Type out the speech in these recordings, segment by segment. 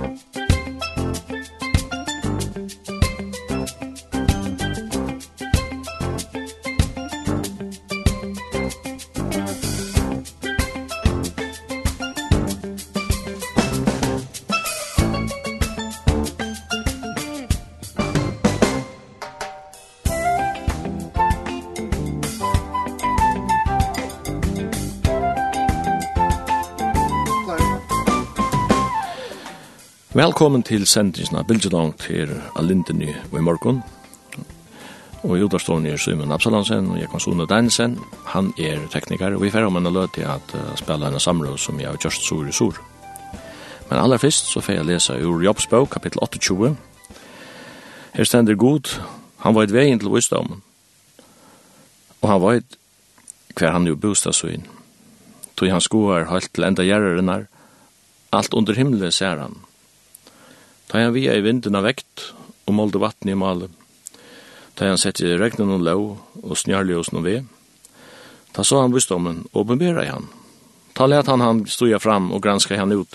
Musik Velkommen til sendingen av Bildjedangt til Alindeny og i morgen. Og i udarstående er Simon Absalansen og Jekon Sone Deinsen. Han er tekniker, og vi færre om en løt til at uh, spille en samråd som jeg har gjørst sur i sur. Men aller først så får jeg lese ur Jobbsbog, kapittel 28. Her stender god, han var et vei til visdommen. Og han var et hver han jo bostadssyn. Tog han skoar halt til enda gjerrerinar. Alt under himmelen ser han. Ta han via i vinden av vekt og målte vatten i male. Ta han sett i regnen og lov og snjarlig hos noen ved. Ta så han bustommen og bemberer han. Ta let han han stoja fram og granska han ut.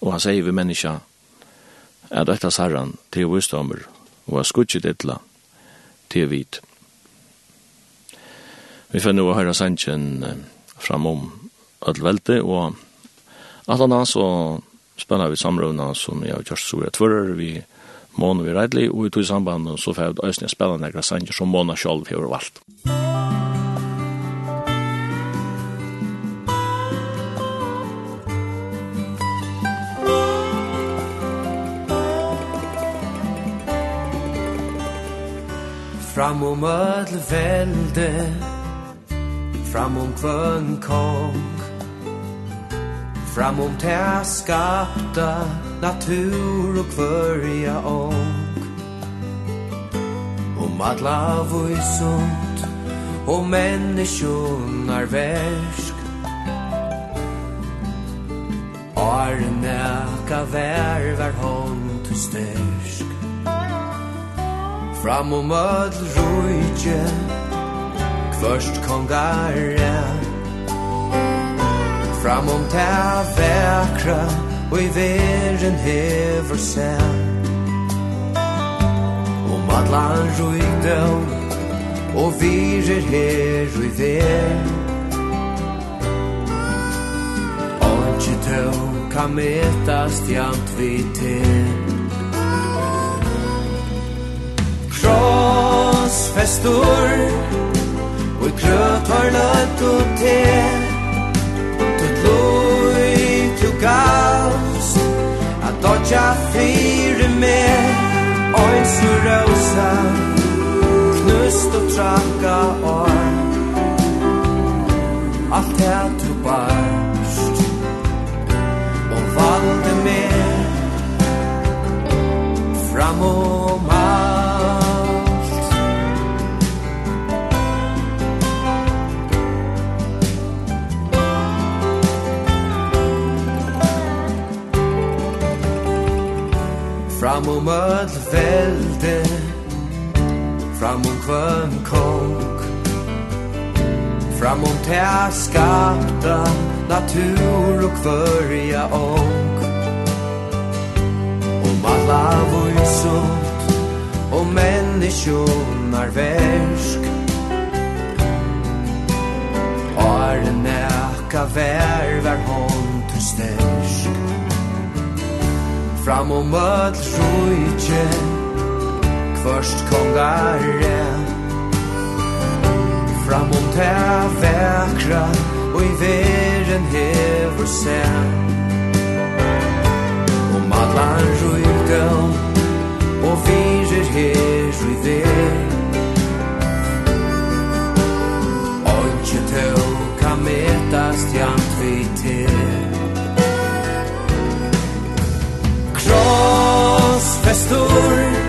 Og han sier vi menneska, er dette sarran til bustommer og er skutset etla til vit. Vi får nå høre sannsjen framom ødelvelte og at han altså spela vi samrøvna som jeg har kjørst så jeg tvører, vi måne vi reidlig, og vi tog samband og så får jeg øyne spela nekra sanger som måne sjolv hever valgt. Fram om ödle velde Fram om kvön kom Framom te skapta natur og kvørja ong Om alla vui sunt og menneskjonar versk Arne ka vær var hond til styrsk Fram om öll rujtje Kvørst kongar rætt Framom ta vekra Og i veren hever sen Om atlan rujkdom Og virer her og i ver Ongi tå kan metast jant vi til Krossfestor Og i krøt har løtt og til liggja fyrir mer Oin su rosa Knust og traka or Alt er tu barst Og valde mer Fram og mer Framom öll velde Framom kvön kong Fram om te skapta Natur og kvörja ong Om alla vysot Om människonar värsk Arne näka värvar hon till stärsk Fram om öll sjúitje Kvörst kongare Fram om te vekra Og i veren hever se Om allan rujtøm Og fyrir her i ver. Og ikke tøv kan metast jant vi til. oss festor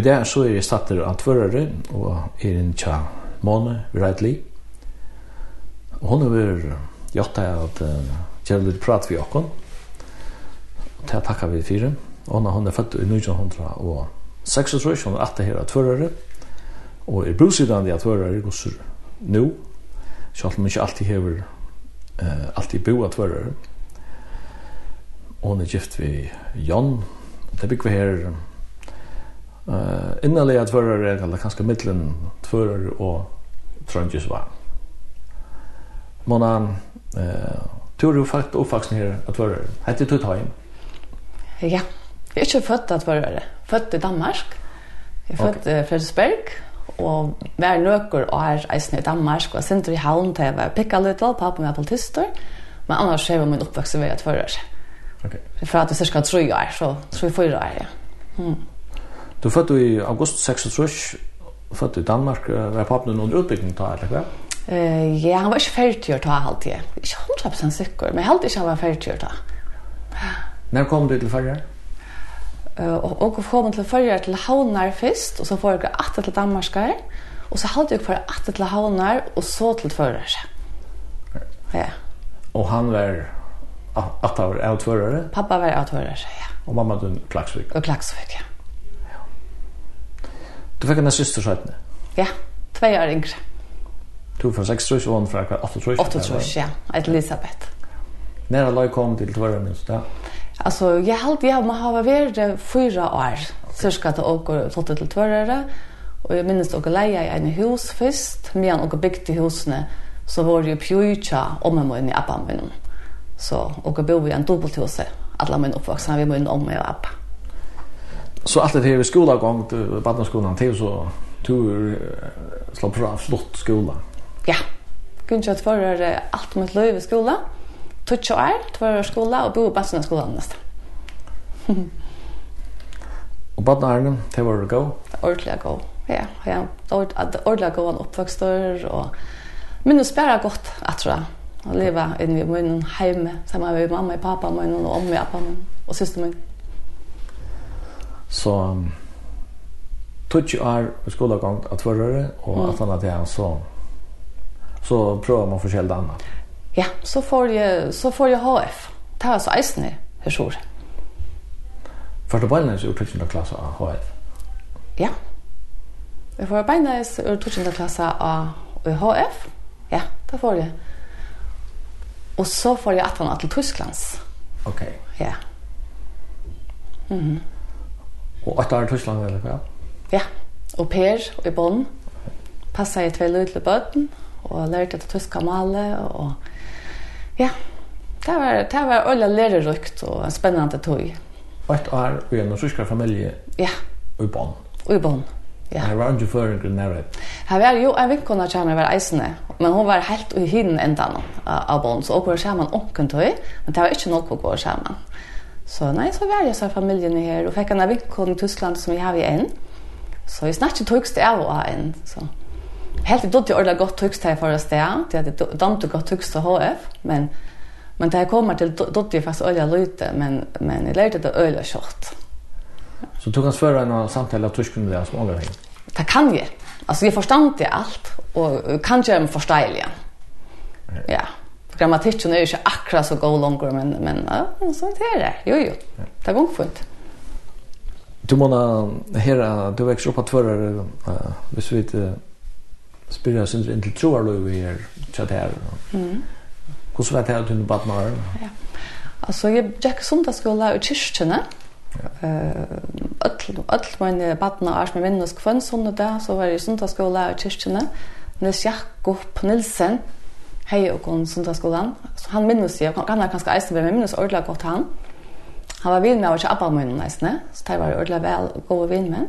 i det så er jeg statter av tvørere, og er en tja måne, Reitli. Og hun er vært gjort det at uh, gjør litt prat vi okken. Og det takker vi fire. Og hun er hun er født i 1900 og 1906, hun er at her av tvørere. Og er brusidende antvørere, gosser nå. Så alt, hun ikke alltid hever, uh, alltid bo av tvørere. Og hun er gift ved Jan. Det bygger vi her Eh innanlega tvørrar er kalla kanskje millen tvørrar og trøndjus var. Manan eh tur du fakt og her at tvørrar. Hette du tøy. Ja. Jeg er ikke født at tvørrar. Født i Danmark. Jeg er født i okay. Fredsberg. og vær nøkker og er eisen i Danmark og sender i havn til jeg var pikka litt av pappa med politister men annars er min oppvoksen ved at tvørrar. Ok. For at det er cirka 3 år, så 3-4 år, ja. Mm. Du født i august 36, født i Danmark, var pappen under utbygging da, eller hva? Uh, ja, han var ikke ferdig å ta alltid. Ikke 100% sikker, men helt ikke han var ferdig å ta. Når kom du til Førre? Uh, og, og kom til Førre til Havnar først, og så får jeg atter til Danmark og så hadde jeg for atter til Havnar, og så til Førre. Ja. Og han var atter av Førre? Pappa var av Førre, ja. Og mamma du klagsvik? Og klagsvik, ja. Du fikk en syster skjøttene? Ja, tve år yngre. Du fra 6 trus, og hun fra 8 trus? 8 trus, ja. Elisabeth. Når er kom til tvøren minst, ja? Altså, jeg halte jeg må ha vært fyra år, okay. cirka til åker flottet til tvørere, og jeg minnes dere leie i en hus først, medan åker bygde husene, så var det jo pjøytja om jeg må inn i appen min. Så dere bo i en dobbelthuse, alle min oppvoksen, vi må inn om meg og appen så allt det här i skolagång till barnskolan till så tur slapp fra flott skola. Ja. Kunde jag förra allt mitt liv i skola. Tutsch år, två skola och bo på barnskolan skolan nästa. och barnen, det var det gå? Ordliga gå, ja. ja. Ordentliga gå en oppvokster och minns spärra gott att tror jag. Och leva i min hem, samma med mamma och pappa och min och mamma och pappa och syster min. Så tutsi er skolagång at förröre och mm. att annat är så så prövar man förskilda annat. Ja, så får jag så får jag HF. Ta så eisne, hur så. Första bollen är ur tutsinda klass av HF. Ja. Jag får beina is ur tutsinda klass av HF. Ja, det får jag. Och så får jag att han till Tysklands. Okej. Okay. Ja. Mhm. Mm Og åtta år i Tyskland, eller hva? Ja, og Per og i Bonn. Passet i tve lydle bøten, og lærte det tyska male, og ja, det var, det var øyla lærerukt og en spennende tog. Åtta år i en tyska familie ja. i Bonn. I Bonn, ja. Her var ikke føringer nærmere. Her var jo en vinkona kjermer var eisende, men hun var helt i hyn enda av Bonn, så hun var sammen omkring tog, men det var ikke nok å gå sammen. Så nei, så var jeg så familjen her, här och en av vinkon i Tyskland som vi har i en. Så vi snakket tyskt det var en så. Helt det dotter ordentlig gott tyskt her för oss där. Det hade damt gott tyskt til HF, men men det kommer till dotter fast ordentlig lite, men men jeg lærte det öliga kjort. Så du kan föra en samtale av tysken där som ordentlig? Det kan jeg. Alltså jeg forstand det allt och kan jag förstå det. Ja grammatikken er jo ikke akkurat så god langer, men, men ja, så er det. Jo, jo. Det er gongfunnet. Du må hera, du vekst opp at tvører, uh, hvis vi ikke spyrir oss inn til troer lov vi er kjøtt her. Mm. Hvordan vet jeg at du er bad med Ja. Altså, jeg gikk sundagsskola i kyrkjene. Ja. Uh, Øtl mine badna og med vinnes kvann sundag, så var jeg sundagsskola i kyrkjene. Nils Jakob Nilsen, hei og kon sundagsskolan. Så han minnes jeg, han er kanskje eisen, men minnes ordentlig godt han. Han var vinn med å ikke abba min eisen, så det var ordentlig vel gode vinn med.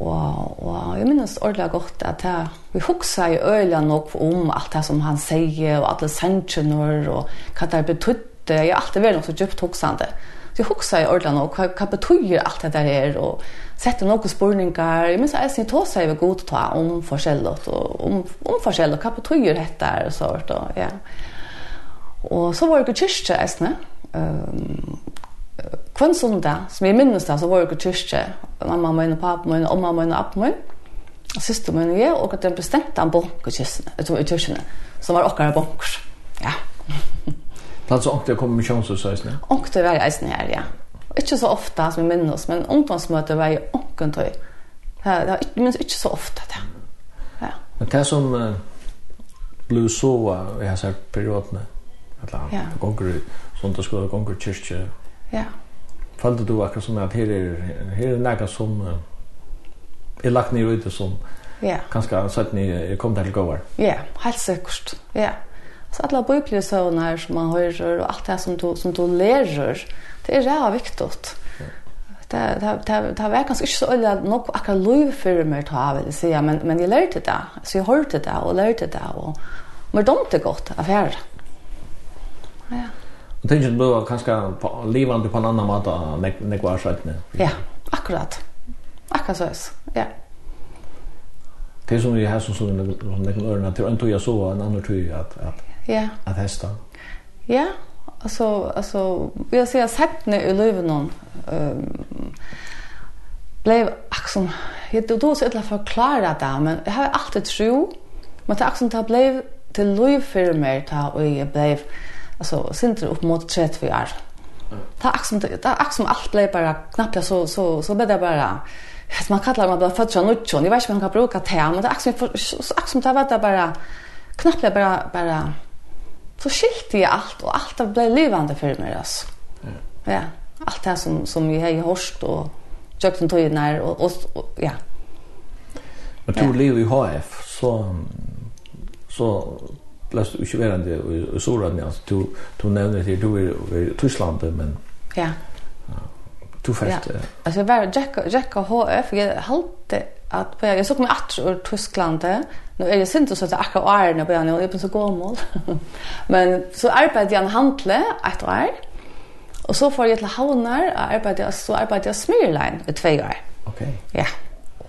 Og, og jeg minnes ordentlig godt at jeg, vi hoksa i øyla nok om alt det som han sier, og alle sentjener, og hva det betydde. Jeg har alltid vært noe så djupt hoksande. Mm Så jeg husker i ordentlig og hva, hva betyr alt det der er, og sette noen spørninger. Jeg minns jeg synes tog seg ved god ta om forskjellet, og om, om forskjellet, hva betyr dette er, og sånt, og ja. Og så var det kyrkje, jeg synes, um, kvann sundag, som jeg minnes da, så var det kyrkje, mamma min og pappa min, og mamma min og pappa min, og syster min og jeg, og at den bestemte en bank i kyrkjene, som var okkar banker. Ja. Det er altså ångte Plats och det kommer missionsrörelsen. Och det var ju her, ja. Och inte så ofte som vi minnes, men ungdomsmöte var ju och tøy. Det var ikke, minst ikke så ofte, ja. Ja. Men det som uh, ble så i här här perioderna. Eller ja. gonger i sondagsskolen, gonger i kyrkje, Ja. følte du akkurat som at her er, her er nægget som uh, er lagt ner ute som Ja. kanskje så att ni kom där igår. Ja, helt sikkert, Ja. Så alla bibelsøvnar som man hører, og alt det som du, som du lærer, det er ræva viktigt. Det, det, det, det var kanskje ikke så øyelig at nok akkurat lov for meg ta, vil jeg si, men, men jeg lærte det. Så jeg hørte det, og lærte det, og men dumt det godt, affære. Ja. Og tenker du kanskje livende på en annan måte, nek, nek var skjøttene? Ja, akkurat. Akkurat så ja. Det er som vi har som sånn, som när ørene, til en tog jeg så, en annen tog at, at Ja. At hesta. Ja, alltså alltså vi har sett nu i löven någon ehm blev axon jag då då så att förklara det men jag har alltid tro men det axon det blev till löv för mig ta och jag blev alltså synter upp mot 30 år. Ta axon ta axon allt blev bara knappt så så så blev det bara man kallar man bara fötter från Nutchon. Jag vet inte om man kan bruka det, men det axon så axon ta var det bara knappt bara bara så skilte jeg alt, og alt ble levande for meg, altså. Ja. Ja. Alt det som som jeg har hørt, og jökten tog inn her, og, og, og ja. Men du ja. lever i HF så så läst du ju verande i, i Soran, alltså du du nevner det du er i Tyskland men ja. Du fast. Ja. Altså, jeg var Jack HF jeg hade att på jag såg mig att ur Tyskland nu är det synd så att akka är när på jag är på så gammal. Men så arbetade jag en handle ett år. Och så får jag till Havnar arbetade jag så arbetade jag smyrlein i två år. Okej. Ja.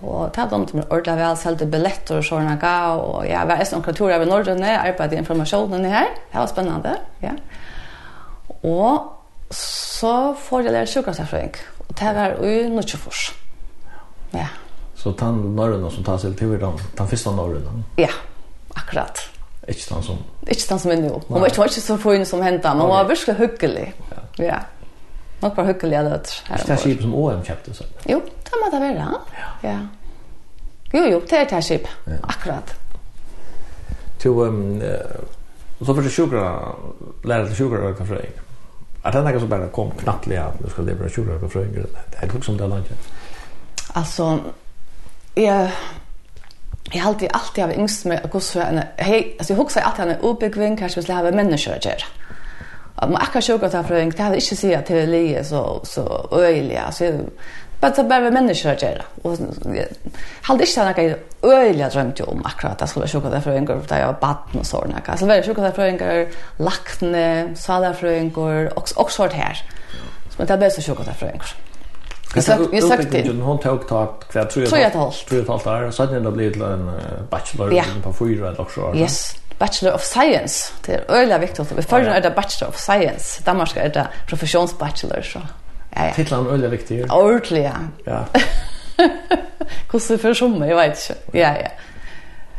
Og det hadde til meg ordentlig vel, selte billetter og sånne ga, og jeg var en omkring tur over Norden, jeg arbeidet i informasjonen her, det var spennende, ja. Og så får jeg lære sjukkerhetsfrøyng, og det var jo nødvendig Ja. Så tan norrøna som tas til tur den, den første norrøna. Ja, akkurat. Ikke den som... Ikke den som er nå. Hun var ikke, ikke så fin som hentet, men hun var virkelig hyggelig. Ja. ja. Nok var hyggelig av det. Ikke det skip som OM kjøpte seg? Jo, det må det være. Ja. ja. Jo, jo, det er det skip. Ja. Akkurat. Til, um, uh, så fyrir sjukra, lærer til sjukra og frøyng. Er det noe som bare kom knattelig at du skal leve sjukra og frøyng? Det er ikke som det er langt. Altså, jag jag har alltid alltid har ängst med hur så en hej alltså jag huxar att han är obekväm kanske skulle ha människor att göra. Att man akkurat sjuka att för det hade inte se att det så så öjliga så bara så bara människor att göra. Och hade inte några öjliga drömt om akkurat att skulle sjuka där för en gång där jag batten och såna kan. Så var sjuka där för en gång lackne, sala för en gång och också här. Så man tar bäst sjuka för en. Jag sa jag det. Hon tog tag kvar tror jag. Tror jag. Tror jag ett halvt. Så hade det blivit en bachelor i på fyra eller så. Yes. Bachelor of Science. Det är öliga viktigt. Vi förr är det Bachelor of Science. Danmark är det professionsbachelor så. Ja ja. Titeln öliga viktig. Ordentligt. Ja. Kusse för som jag vet inte. Ja ja.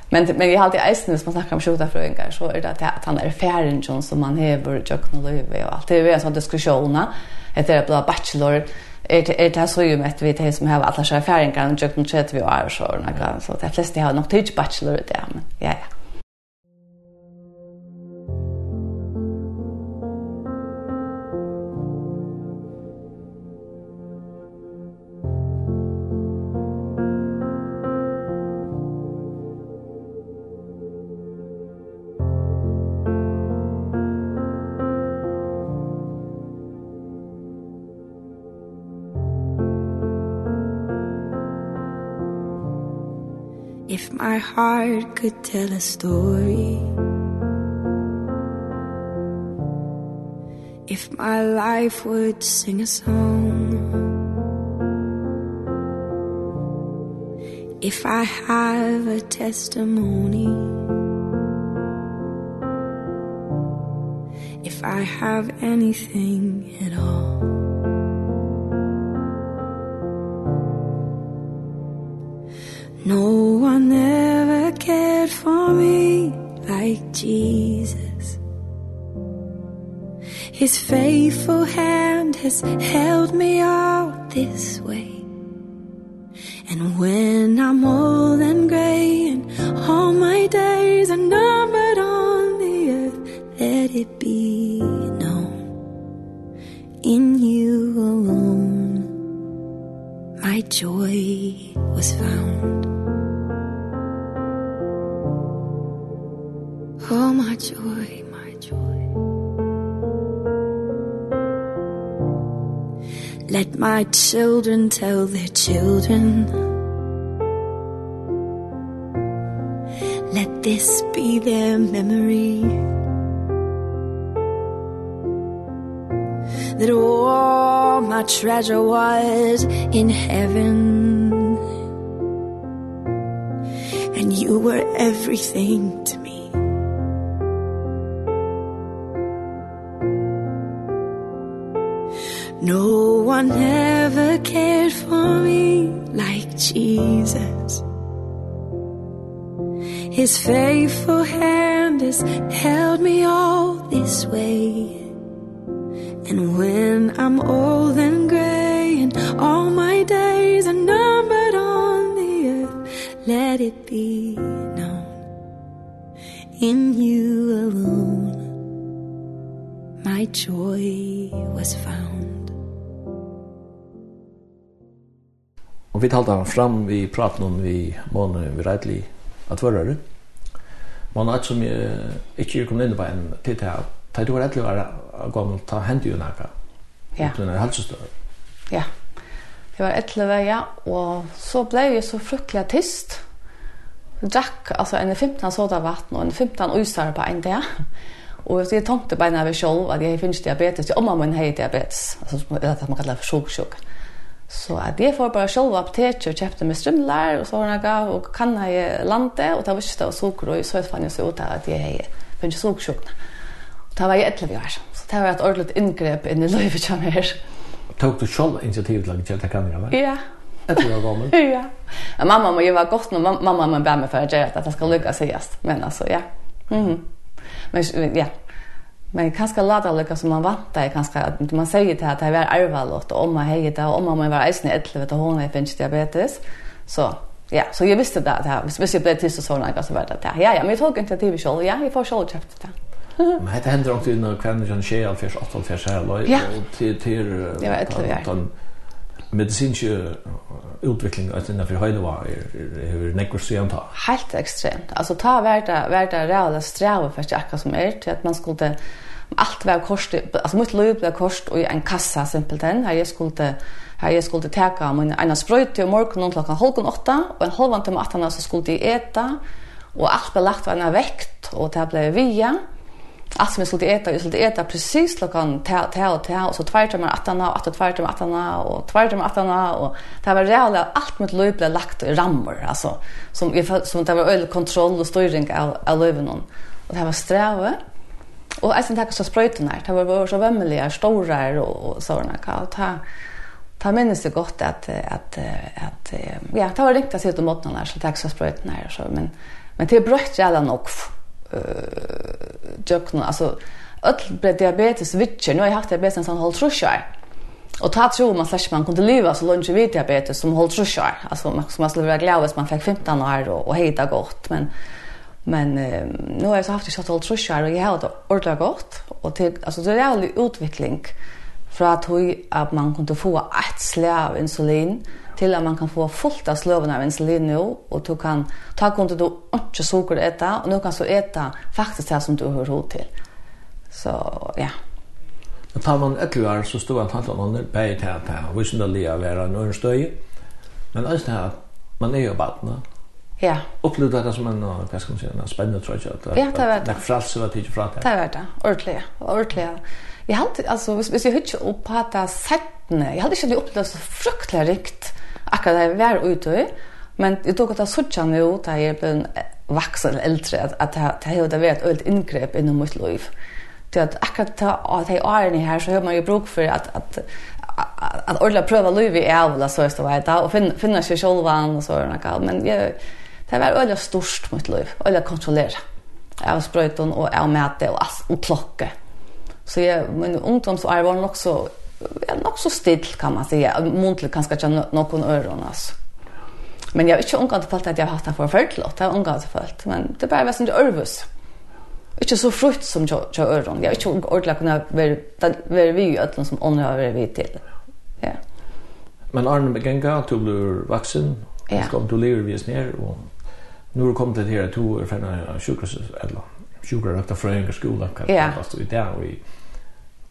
Men men vi har alltid eisen som man snackar om sjuka fröingar så är det att han är färgen som man häver och och allt. Det är ju en sån diskussion. Det är bara bachelor är det är det så ju med vi det som har alla så skäfäringar och jag kan chatta vi är så några så det flesta har nog tid bachelor det men ja ja. my heart could tell a story. If my life would sing a song. If I have a testimony. If I have anything at all. No one else cared for me like Jesus. His faithful hand has held me all this way. And when I'm old My children tell their children. Let this be their memory. That all my treasure was in heaven. And you were everything. one ever cared for me like Jesus. His faithful hand has held me all this way. And when I'm old and gray and all my days are numbered on the earth Let it be known in you alone. My joy vi talte fram vi pratade om vi måne vi rättli att vara det. Man har som inte kom inn på en titta här. Det var rättli att gå och ta hendt ju några. Ja. Det är helt Ja. Det var ettleve, ja, og så ble jeg så fruktelig tyst. Jack, altså en 15 soda vatten og en 15 øysar på en dag. Og jeg tenkte bare når jeg selv at jeg finnes diabetes, Jeg mamma min har diabetes, altså, eller det man kallar for sjoksjokk. Så at jeg får bare selv apoteket og kjøpte med strømler, og så har jeg gav og kan jeg lande, og det var ikke det og sukker, og så fann jeg så ut at jeg finnes sukkersjukene. Og det var jeg etter vi var, så det var et ordentlig inngrep inn i livet som her. Tok du selv initiativ til å gjøre det kan jeg være? Ja. Etter vi var gammel? ja. Men Mamma må jo være godt når mamma må bære meg for å gjøre det, at det skal lykke å sies. Men altså, ja. Mm -hmm. Men ja, Men kanske lata lika som man vantar kanske att man säger till att det är arvalåt och om man hejer det och om man var isen 11 och hon är finns diabetes. Så ja, så jag visste det att hvis visst jag blev till så så var det där. Ja ja, men jag tog initiativ själv. Ja, jag får själv köpt det. Men det händer också när kvinnan kan ske all fisk 8 fisk här och till till den medicinska utveckling att den för höjda var hur nekor så ta. Helt extremt. Alltså ta värda värda reala sträva för att som är till att man skulle allt var kost alltså mitt liv blev kost och en kassa simpelthen. Här jag skulle här jag skulle ta min ena spröjt till morgon klockan halv åtta och en halv timme åtta så skulle jag äta och allt blev lagt var en vekt och det blev via. Allt som jag skulle äta jag skulle äta precis klockan ta ta och ta och så två timmar åtta och åtta två timmar åtta och två timmar åtta och det var reellt allt mitt liv blev lagt i rammer alltså som som det var öl kontroll och styrning av av livet någon och det var sträva Och alltså tack så spröten här. Det var så vämmeliga stora och såna kan ta ta minns det gott att att att ja, det var riktigt sett om månaden här så tack så spröten här så men men det bröt jag nog eh jökna alltså öll blev diabetes vitcher. Nu har jag haft diabetes en sån håll trusjar. Och ta tro man slash man kunde leva så långt vid diabetes som håll trusjar. Alltså man som man skulle vara glad att man fick 15 år och, och hejta gott men Men eh, nu har jag så haft det så att trusjar och jag har det ordentligt gott och till alltså det är en utveckling för att hur att man kunde få ett slä av insulin till att man kan få fullt av slöven av insulin nu och du kan ta kunde du inte socker äta och nu kan så äta faktiskt det som du hör råd till. Så ja. Men tar man ett år så står han tatt om den bäget här på visst det vara en önstöj. Men alltså man är ju barn. Ja. Upplevde det som en, hva skal man si, en spennende trøyde. Ja, det var det. Det frelse var tidlig fra det. Det var det, ordentlig, ordentlig. Jeg hadde, altså, hvis, hvis jeg hørte opp på det settene, jeg hadde ikke det opplevd så fryktelig rikt akkurat det jeg var ute i, men jeg tok at jeg sørte nå da jeg ble vaksen eller eldre, at, at det hadde vært et øyelt inngrep innom mitt liv. Det at akkurat det at jeg er inne her, så har man jo bruk for at, at at ordla prøva livet i avla så är det vet och finna sig själva och så där men jag Det var øyla stort mot liv, øyla kontrollera. Av sprøyton og av mæte og alt, og klokke. Så jeg, min ungdomsår var nok så, ja, nok så still, kan man sige. Muntlig kanskje ikke noen øron, altså. Men jeg har ikke omgått følt at jeg har hatt det for følt, det har omgått følt. Men det er bare var som det ørvus. Ikke så frukt som til har øron. Jeg har ikke ordentlig kunnet være vi i ødelen som ånden har vært vi til. Ja. Men Arne Begenga, du blir vaksen, ja. du lever vi oss og Nu har kommit det här två år från sjukhus eller sjukhus efter från skolan kan det fast i där och i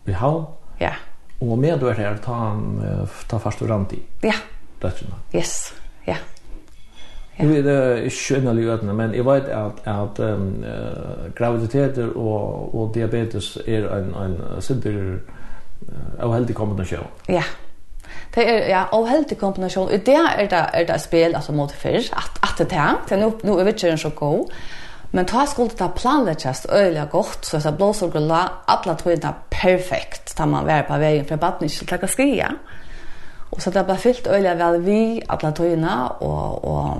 i hall. Ja. Yeah. Och med då är det att ta ta fast och ranti. Ja. Yeah. Det är Yes. Ja. Ja. Nu är det sköna lötna men jag vet att att um, äh, graviditeter och och diabetes är en en sinter uh, oheldig kombination. Ja. Yeah det är ja, og helt i kombination. Det är det er det spel alltså mot för att att det er Det nu nå er vi ikke så god. Men ta skulle ta planläggas öliga gott så så blåser og la alle togene perfekt. Ta man vara på vägen för barnet inte ta skria. Och så det ble fyllt öliga vel vi alle togene, och och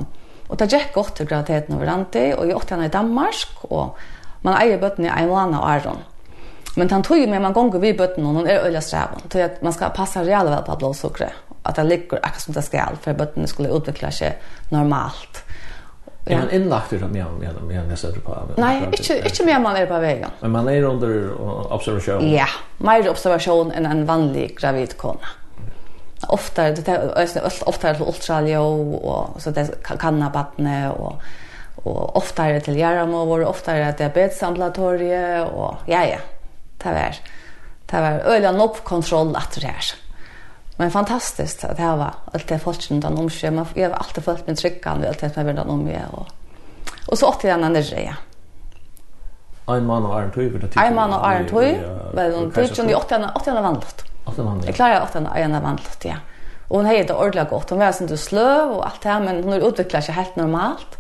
och det gick gott til graviditeten over Randi, och jeg åtte henne i Danmark och man eier bøttene i en måned og Aron. Men han tog ju med man gånger vid bötten och hon är öliga strävan. Tog att man ska passa rejält väl på blodsockret. Att det ligger akkurat som det ska för bötten skulle utveckla sig normalt. Ja. Är man inlagt i det med med med igen nästa på? Nej, inte inte mer man är på vägen. Men man är under observation. Ja, mer observation än en vanlig gravid kona. Ofta det är ofta är det ultraljud och så det kan vattne och och ofta är det till hjärnmor, ofta är det diabetesambulatorie och ja ja, Det var, det var öliga nok kontroll att det här. Men fantastiskt att det var allt det folk runt om sig. Man jag har alltid följt min tryckan vid allt det som jag runt om mig och och så åt jag den där ja. Ein mann og Arntoy för det. Ein man och Arntoy, vel hon tyckte hon i 8 8 vandlat. 8 vandlat. Jag klarar 8 ena vandlat ja. Och hon hejde ordla godt. Hon var sånn sånt slöv og alt det här men hon utvecklar seg helt normalt.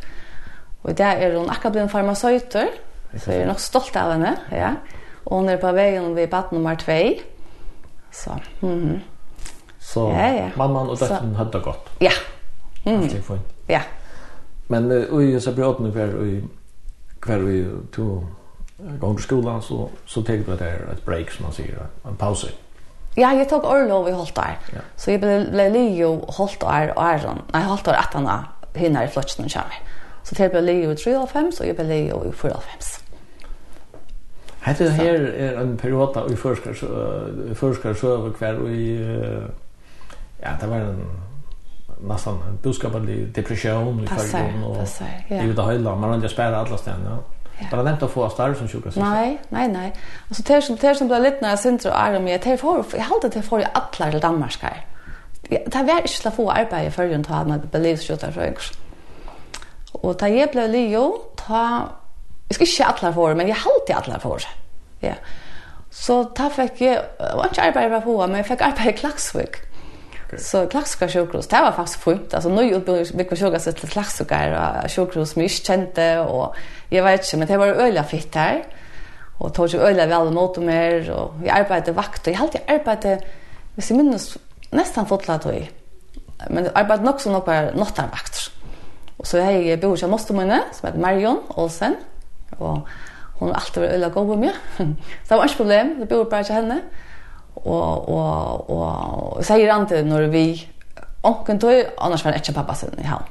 Og det er hon akkurat blitt en farmasøyter. Så jeg er nok stolt av henne, ja. Og hun er på veien ved bad nummer 2. Så, mhm. Mm så ja, ja. mamman og døtten hadde det godt. Ja. Mm. Alt er fint. Ja. Men ui, så bra åtne hver i hver vi to ganger skolan, så, så tog du det där et break, som man sier, en pause. Ja, jeg tok orlov i halvt år. Ja. Så jeg ble, ble lio halvt år og æren, nei, halvt år etter han hinner i flotsen kommer. Så det ble lio i 3,5, og jeg ble Leo i 5. Hetta her er ein periode i forskar uh, forskar så kvar og i uh, ja, det var en nästan en boskaplig depression i Falun och det var hela man hade spärrat alla ställen. Ja. Ja. Bara nämnt att få starr som sjuka Nej, nej, nej. Alltså det som det som blev lite när jag synte och är med det får jag hade det får i alla till Danmark ska. Det var inte så få arbete för att ta med beliefs shooter så. Och ta jag blev Leo ta Jeg skal ikke alle for, men jeg har alltid alle for. Ja. Så da fikk jeg, det var ikke arbeid på henne, men jeg fikk arbeid i Klaksvik. Okay. Så Klaksvika sjukhus, det var faktisk fint. Altså, nå utbygde vi på sjukhus til Klaksvika og sjukhus som jeg ikke kjente, og jeg vet ikke, men det var øyla fitt her. Og tog ikke øyla vel mot og mer, og jeg arbeidet vakt, og jeg har alltid arbeidet, hvis jeg minnes, nesten fotlet og. Men jeg arbeidet nok som nok bare nattarvakter. Og så jeg bor ikke måste Mostomøyne, som heter Marion Olsen, og og hon har alltid vært øyla god på meg. Så det var ikke problem, det bor bare ikke henne. Og, og, og, og sier han til når vi onken tog, annars var det ikke pappa sin i havn.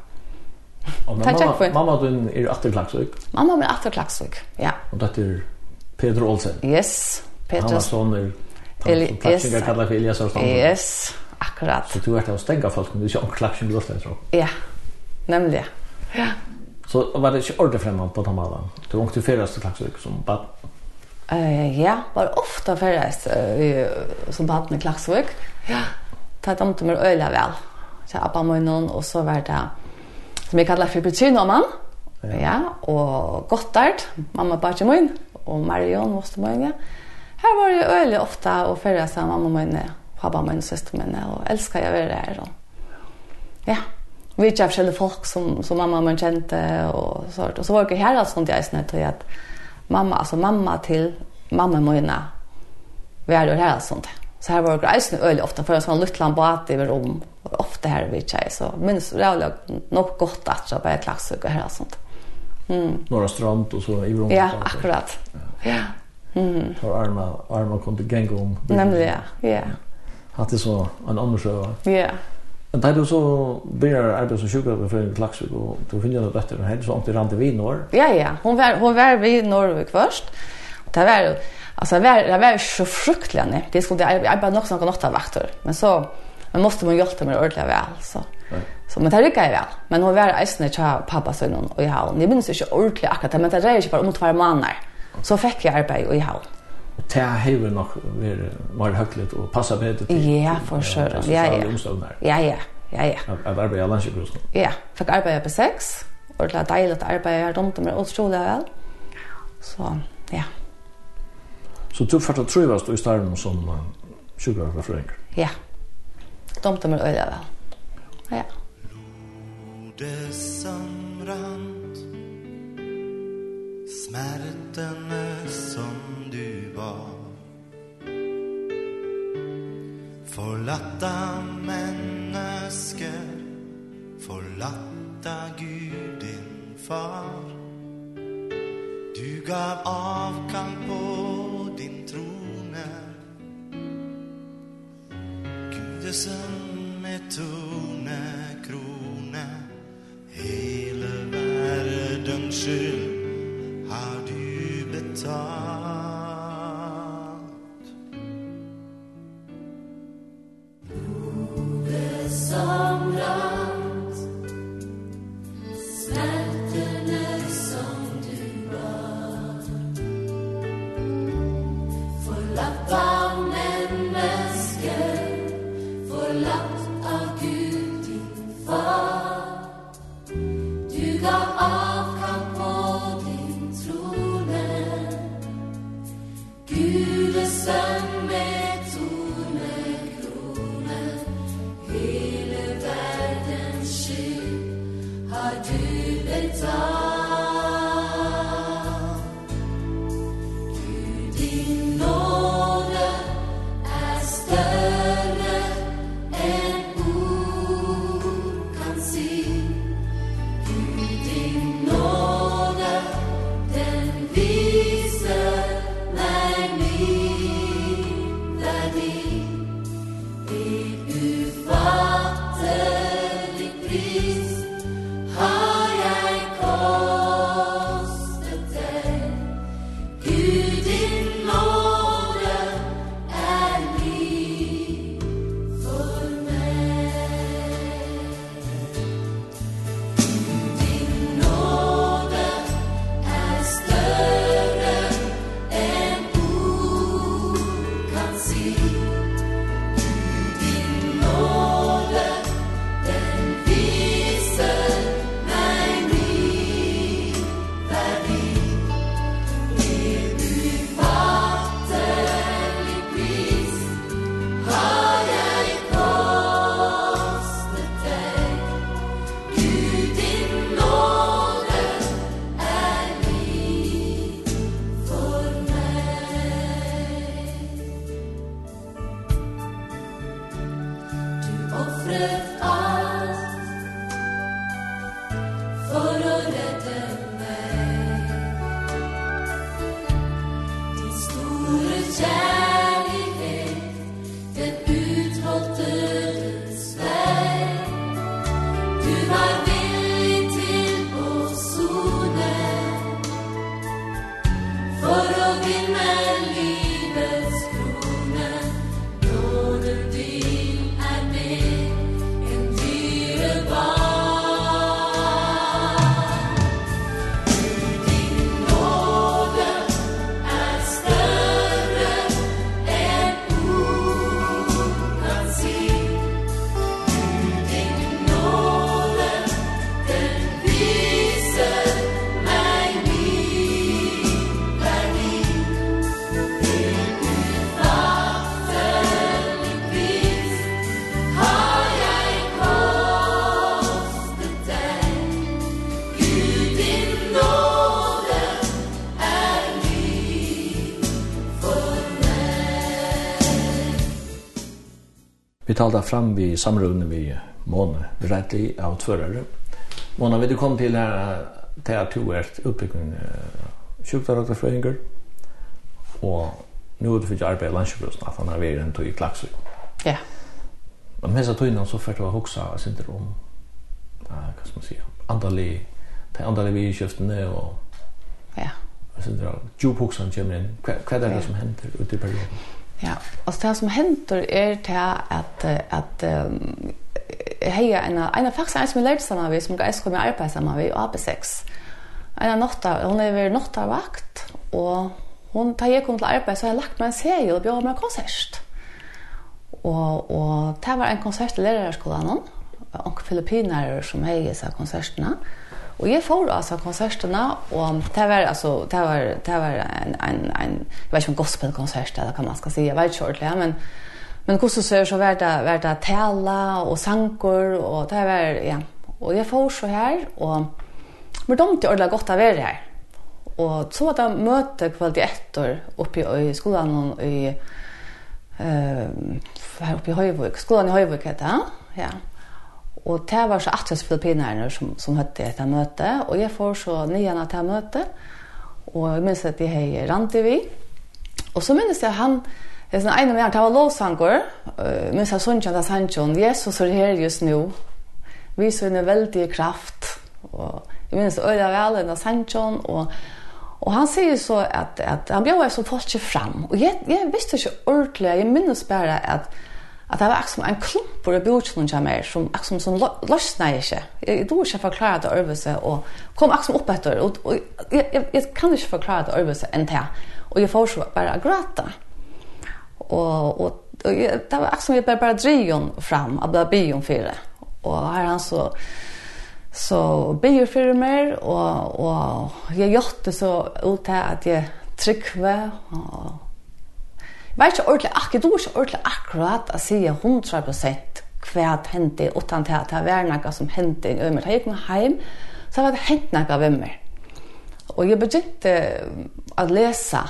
Og men mamma, mamma din er atter klagsøk? Mamma min er atter klagsøk, ja. Og dette er Pedro Olsen? Yes, Peter. Han var sånn er, han som klagsøk er kallet for Elias Arstan. Yes, akkurat. Så du har vært av å folk, men du er ikke onken klagsøk i luften, tror jeg. Ja, nemlig. Ja. Så var det ikke ordet fremme på Tamala? Du var ikke ferdig til Klaksvik som bad? Uh, ja, var ofte ferdig uh, som bad med Klaksvik. Ja, det damte meg øyla vel. Så jeg abba meg noen, og så var det som jeg kallar for Petrinoman. Ja. ja, og Gottard, mamma bare min, og Marion måste min, ja. Her var det øyelig ofte å ferdig sammen mamma min, pappa min, søster min, og elsker jeg å være her. Ja vi träffade själva folk som som mamma man kände och sånt. Och så var det här alltså sånt jag snett att mamma alltså mamma till mamma Moina vi är då här alltså sånt. Så här var det grejs öl ofta för som lilla båt över om ofta här vi tjej så minns jag nog gott att så bara klass och här sånt. Mm. Några strand och så i rum ja akkurat. Ja. Mm. För arma arma kom till om nämligen ja. Hade så en annan show ja. Men där du så börjar arbeta som sjuka för en klaxvik och då finner jag bättre än henne så inte rann till Vinor. Ja, ja. Hon var, hon var vid Norrvik först. Det var, alltså, det var, det var så fruktliga nej. Det skulle jag bara nog som något av vakter. Men så men måste man hjälpa mig ordentligt väl. Så. Så men det rycker jag väl. Men hon var ägstna till pappa sönnen och i havn. Jag minns inte ordentligt akkurat men det är ju bara om två månader. Så fick jag arbete i havn det har nok vært mer høytlet og passa bedre til ja, for sure. ja, ja. ja, ja, ja, ja. at arbeide i landskjøkhusen ja, fikk arbeide på sex och det är deilig at arbeide runt om og utrolig väl. så ja Så du fattar trivast i starten som uh, sjukkerfrøyngur? Ja, dumt om er øyla vel. Ja. Nordessamrand Smärten är var. Forlatta mennesker Forlatta Gud din far. Du gav avkall på din trone. Gudesen med tone krone Hele verdens skyld har du betalt. talte fram vi samrunde vi Måne, rettelig av tvørere. Måne, vil du komme til her til at du är uppbyggning sjukvårdarfröingar og nu er du fikk arbeid i landsjukvården at han har vært en tog i klaxor. Ja. Men mens jeg tog innan så för att sinter om, uh, hva skal man si, andalig till andalig vi i kjøftene, og ja. syndrom, djuphoxan kommer inn. Hva, hva er det ja. som hender ute i perioden? Ja, og det som händer är det at, at um, hei, en en av faktisk en som vi lærte sammen med, som jeg kommer arbeta samma vis och AP6. En av notta, hun er ved notta vakt og hun tar jeg kom til arbeid, så har jeg lagt meg en serie og bjør meg konsert. Og, og det var en konsert i lærerskolen, og filippinare som hejer så konsertene, Mm Og jeg får alltså konserterna och det var alltså det var det var en en en jag vet inte gospelkonsert eller hva man ska si, jeg vet inte ordentligt men men hvordan så så vart det vart det tälla och sanger, och det var ja Og jeg får så här och men de inte ordla gott av være här. Och så att jag mötte etter uppe i skolen, og i eh her oppe i Høyvøk, skolen i Høyvøk heter det. Ja. Og det var så atres filippinerne som, som høtte etter møte, og jeg får så nyan av det møte, og jeg minns at de hei rante vi. Og så minns jeg han, jeg sånn ene med han, det var lovsanger, uh, minns jeg sånn kjent av Sanchon, Jesus er her just nu, viser henne veldig kraft, og jeg minns øyla vel enn av Sanchon, og Og han sier så at, at han bjør som folk fram. Og jeg, jeg visste ikke ordentlig, jeg minnes bare at at det var akkurat som en klumpur i bjørkjonen kjem her, som akkurat som sånn løsna jeg ikke. Jeg tror ikke forklare det øvelse, og kom akkurat opp etter, og, og jeg, jeg, jeg kan ikke forklare det øvelse enn det. Og jeg får så bare gråta. Og, og, og jeg, det var akkurat som jeg bare, bare drion fram, at det ble bion fire. Og her han så, så bion fire mer, og, og jeg gjør det så ut til at jeg trykker, og Jeg vet ikke ordentlig akkurat, du er ikke ordentlig akkurat å si 100% hva hendte, utan til at det var noe som hendte i øymer. Da jeg kom hjem, så var det hendt noe av øymer. Og jeg begynte å lese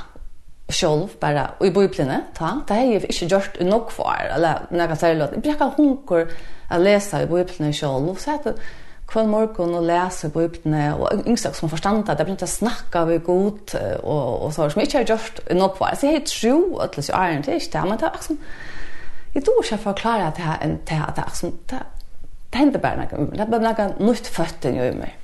sjolv bara og i bøyplene, ta. Det har jeg ikke gjort nok for, eller noe særlig. Jeg ble ikke hunker å lese i bøyplene sjolv, så jeg kväll morgon och läsa bibeln och yngsta som förstått att det blir inte snacka vi god och och så som inte har gjort något på. Så helt tro att det är inte det men det är liksom Jag tror jag förklara att det här en det här som det det händer bara något. Det bara något nytt fötten ju i mig.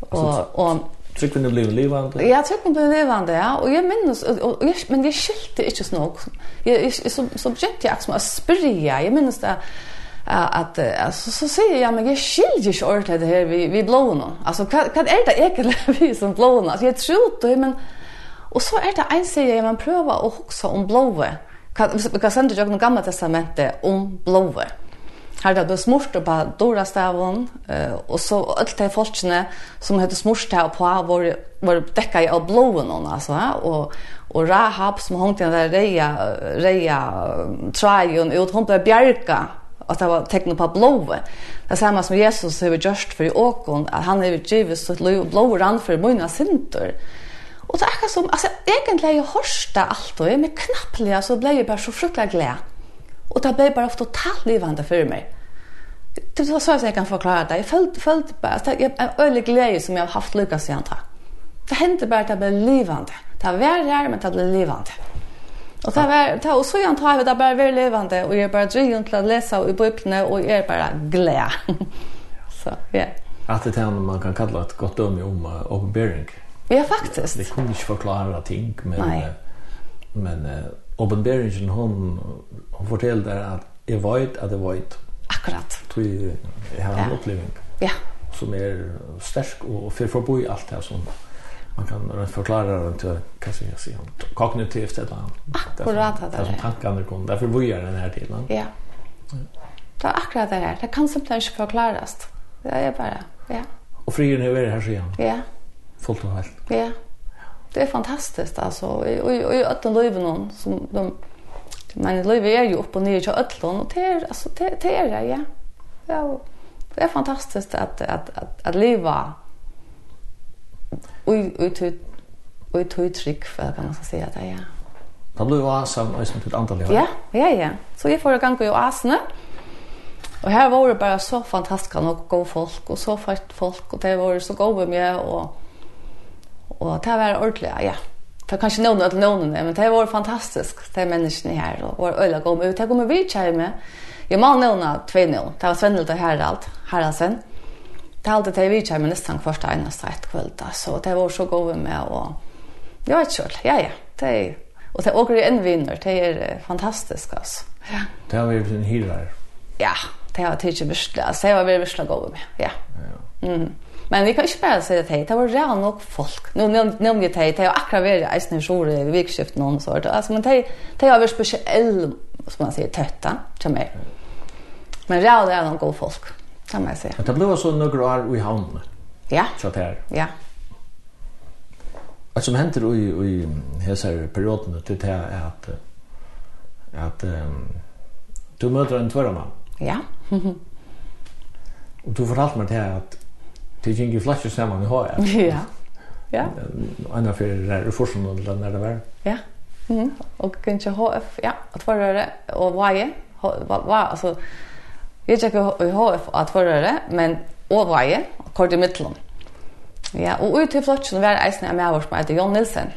Och och Tryggven ni blev levande? Ja, tryggven ni blev levande, ja. Och jag minns, og jeg, men jeg skilte ikke så Jeg, jeg, så, så begynte jeg som att spyrja. Jag minns det, att alltså så säger jag men jag skiljer ju ort det här vi vi blåna. Alltså hva hva er det egentlig vi som blåna? Altså jeg tror det men och så är det en serie man prøver å huske om blåa. Kan kan sende jag någon gamla testamentet om blåa. Her där då smurt på dora stavon och så alt det folkene som heter smurt her på var var täcka i blåa någon alltså och och Rahab som hon den där reja reja trajon ut hun ble bjerka att det var tecken på blåa. Det samma som Jesus har gjort för i åkon, att han har givet sitt liv och blåa rann för mina synder. Och det är akkurat som, alltså egentligen jag hörsta allt och men knappliga så blev jag bara så fruktligt glad. Och det blev bara totalt livande för mig. Det var så att jag kan förklara det. Jag följde, följde bara, det jag, en ölig glädje som jag har haft lyckas i. Det hände bara att det blev livande. Det var där, men det blev livande. Och det var ta och så jag tar vi där bara väl levande och jag bara driver till att lese i bøkene och jag är bara glad. så ja. Att det är man kan kalla ett gott döme om uppenbarelse. Ja faktiskt. Det kunde inte förklara ting men Nej. men uh, uppenbarelsen hon hon fortällde att jag vet att jag vet. Akkurat. Tror jag har en upplevelse. Ja. Som är stark och för i allt det här som man kan rent förklara det till kanske jag säga kognitivt eller annat. Akkurat det där. Som tankarna kom. Därför vi gör den här tiden? Ja. Det är akkurat det där. Det kan som inte förklaras. Det är bara, ja. Och friden är det här så igen. Ja. Fullt och helt. Ja. Det är fantastiskt alltså. Och och att livet någon som de men livet är ju upp och ner till öllon och det är alltså det det är det ja. Ja. Det är fantastiskt att att att att leva och och tog trick för kan man säga det ja. Då blev jag asam och sen till andra Ja, ja ja. Så jeg får gång i asne. Och här var det bara så fantastisk och gå folk och så fast folk och det var så gode med och och det var ordentligt ja. Det kanske noen att noen, men det var fantastiskt de människorna här og var öliga med. Det kommer vi tjej med. Jag må nevne tve någon. Det var Svendel og Herald, Haraldsen. Mm det hadde det vi med nesten hvert eneste et kveld, så det var så gode med å, jeg vet selv, ja, ja, det er, og det åker også en vinner, det er fantastisk, altså. Ja. Det har vært en hyrer. Ja, det har vært virkelig, altså, det har vært virkelig gode med, ja. ja. Mm. Men vi kan ikke bare si det, til. det var real nok folk. Nå nevner jeg til. det har akkurat vært eisen i sjore i vikskiften og noe sånt, altså, men det, det har vært spesiell, som man sier, tøtta, til meg. Men real er noen gode folk. Ja kan man säga. Det blev så några år i hamn. Ja. Så där. Ja. Vad som händer i i hela perioden det är att att um, du möter en tvärma. Ja. Och du fortalt mig det här att det gick ju flasher samman i har. Ja. Ja. Anna för det där forsen och den där det var. Ja. Mhm. Och kanske HF, ja, att vara det och vad är vad alltså Jeg gikk i HF at forrøre, men overveie, kort i midtelen. Ja, og ut i flotsen var eisen jeg med vår som heter Jon Nilsen,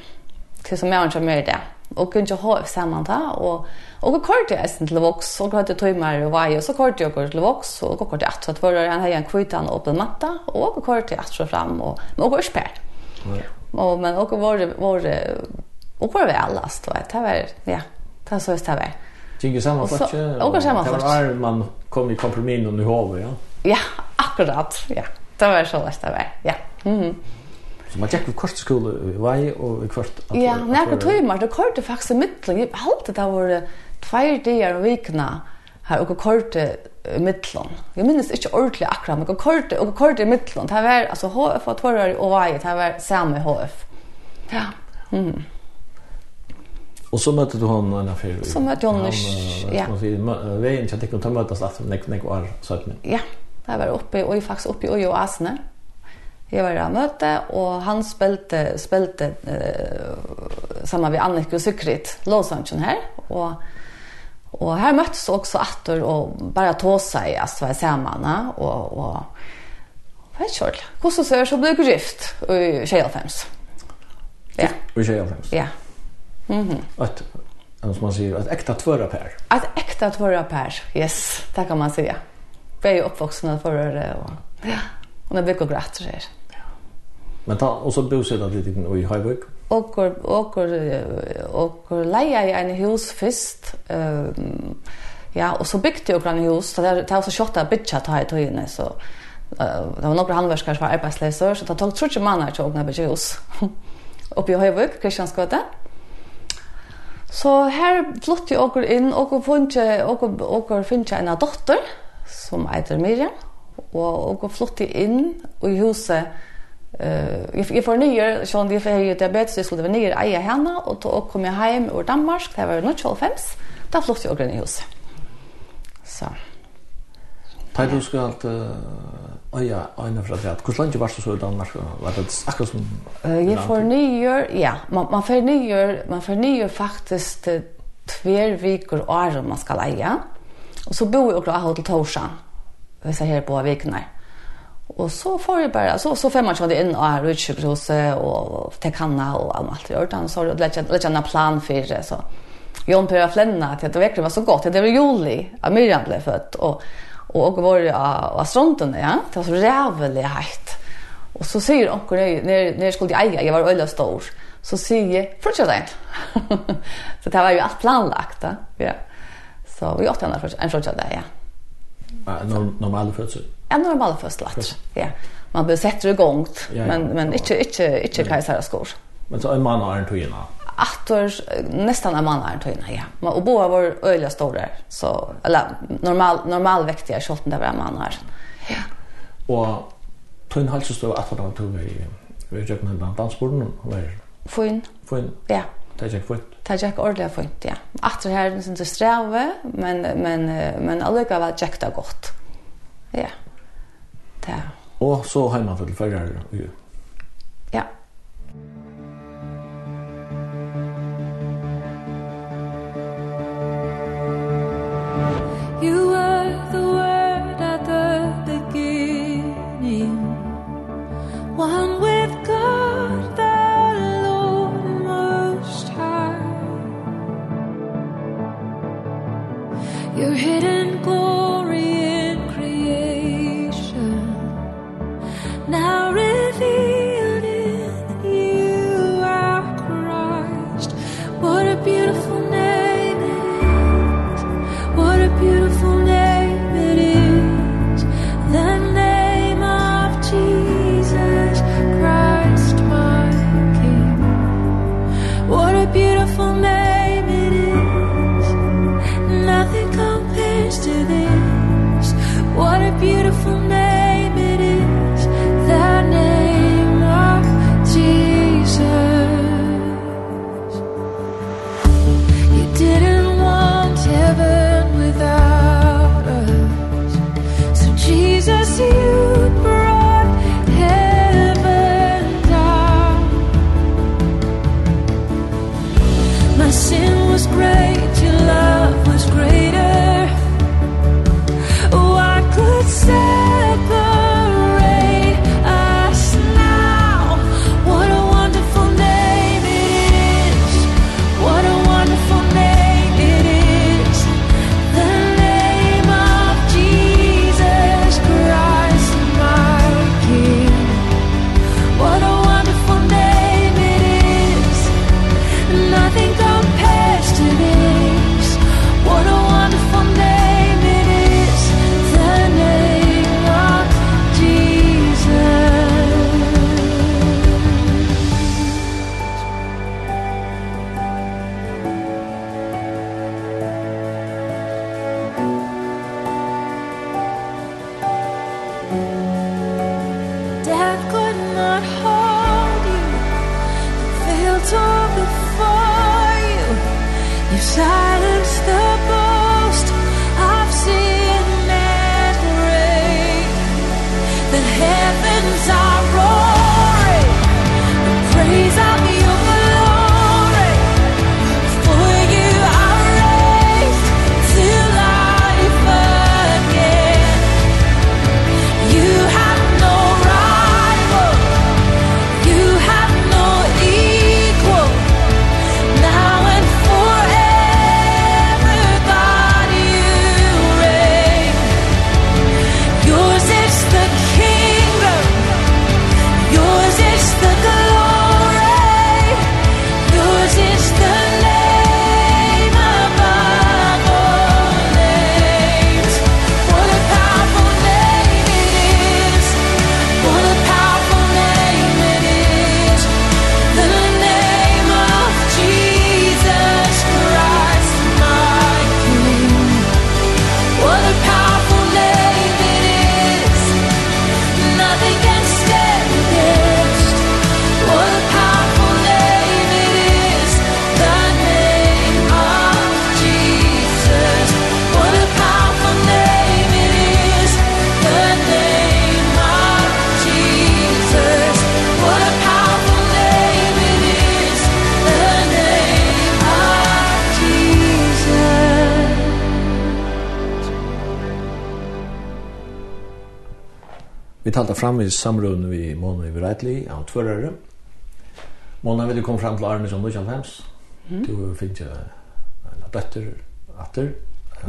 til som jeg ønsker mer i det. Og kunne ikke HF sammen da, og, og kort i eisen til Vox, og kort i tøymer og vei, og så kort i kort til voks, og kort i at forrøre, han har en kvitan og åpen matta, og kort i at så fram, og, og kort i spær. Og, men og våre, våre, og våre vel, altså, det var, ja, det var så det var. Gick samma plats. Och samma plats. Där man kom i kompromiss och nu har vi ja. Ja, akkurat. Ja. Det var så lätt det var. Ja. Mhm. Så man tjekkar kvart skole i vei och i kvart... Ja, nekka tøymar, det kvart faktiskt i mitten. Jag hade det var två dagar i veckan här och kvart i mitten. Jag minns inte ordentligt akkurat, men kvart, og kvart i mitten. Det var alltså HF og Torrar og vei, det var samma HF. Ja. Mm. Och så mötte du honom en affär. Så mötte hon en ja. Vi är inte att kunna mötas att nek nek var så att Ja, det var uppe och faktiskt uppe i Ojo Asne. Jag var där möte och han spelade spelade eh samma vi Annika och Sukrit Låsanchen här och och här möttes också attor och bara tåsa i alltså var samman och och Helt kjøl. Hvordan ser så ble gift i 25? Ja. I 25? Ja. Mhm. Att Alltså som man säger, ett äkta tvåra pär. Ett äkta tvåra pär, yes, det kan man säga. Vi är ju uppvuxna förröre och ja, och när vi går grätt så här. Men ta, och så bosätta lite in i Høyvøk? och, och, och leja i en hus först. Um, ja, och så byggde jag en hus, så det var så kjøtt av bytja ta i tøyene, så uh, det var några handverskere som var arbeidsleser, så det tog trodde mann her til å åpne hus. Uppe i Høyvøk, Kristianskøte. Ja Så her flyttet jeg åker inn, og åker finner jeg en dotter, som heter Miriam, og åker flyttet inn i huset. Uh, jeg, jeg får nye, sånn de får høye diabetes, så skulle være nye eier henne, og da kom jeg hjem ur Danmark, det var 1925, da flyttet jeg åker inn i huset. Så. Da du skal uh, Oh ja, en fra det. Hvor lenge var du så i Danmark? Var det akkurat som... eh jag får nye, ja. Man, man får nye, man får nye faktiskt til tver viker året man ska leja. Och så bor jag også hotell Torsan, Vi jeg här på veckorna. Och så får jag bara så, så får man ikke in och her utkjøpshuset och til Kanna og allt det gjør. Så har jeg en plan för det, så... Jon Per Flenna att det verkligen var så gott. Det var juli, at Miriam ble født. Og Og åker var av stronten, ja. Det var så rævelig heit. Og så sier när når jeg skulle eie, jeg var øyla stor, så sier jeg, fortsatt så det var jo alt planlagt, da. Ja. Så vi åt henne en fortsatt där ja. Normale fødsel? Ja, normale fødsel, ja. Man bør sette det Ja, ja. men, men ikke, ikke, ikke kajsere skor. Men så en mann har en tog? attor nästan en man är tydna ja. Och båda var öliga stora så eller normal normal viktiga skolten där var man här. Ja. Och tun halsu stå att då tog vi vi gick med den dansborden och var fin. Fin. Ja. Det gick fort. Det gick ordentligt fint, ja. Attor här sen så sträva men men men alliga var checkta det gott. Ja. Det. Och så hemma för förra. Ja. You were the word at the beginning. One with God the Lord Most High. You're hidden fram i samråden vi Mona i Breitli, av tvørere. Mona du komme fram til Arne som Lucian Hems. Du finner en døtter, atter.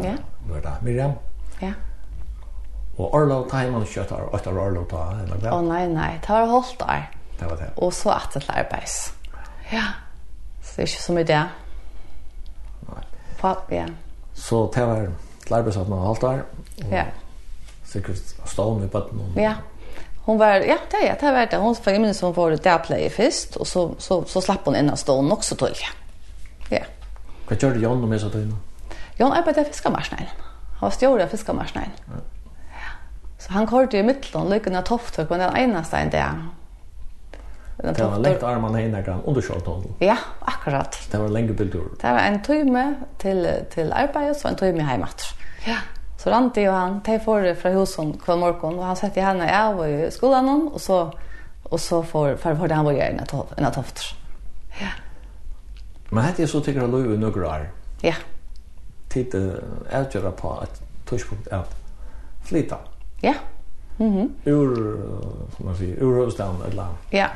Ja. Nå er det Miriam. Ja. Og Orlov, ta hjemme og kjøtt av, etter Orlov ta, eller det? Å nei, nei, ta var holdt der. Det var det. Og så atter til arbeids. Ja. Så det er ikke så mye det. Nei. Papp, ja. Så det var til arbeids at man holdt der. Ja. Sikkert stående i bøtten. Ja. Ja Hon var ja, det är det var det. Hon fick minns hon var där play först och så så så slapp hon in och stån också till. Ja. Vad gjorde Jan med så då? Jon arbetade fiskarmarsnären. Han var stjorde fiskarmarsnären. Ja. Så han körde i mitten lyckan att tofta på den ena stein där. Den. Det var längt armarna hända kan underskott hon. Ja, akkurat. Det var länge bildur. Det var en timme till till arbetet så en timme hemåt. Ja. Så Randi og han, de får fra husen hver morgen, og han setter henne av i skolen hon, og så, og så får, for, for det han var gjerne enn av tofter. Ja. Men hette jeg så tykker han lov i noen år. Ja. Tid avgjøre på et tørspunkt at flytta? Ja. Mm -hmm. Ur, som man sier, ur Røsland, et annet. Ja.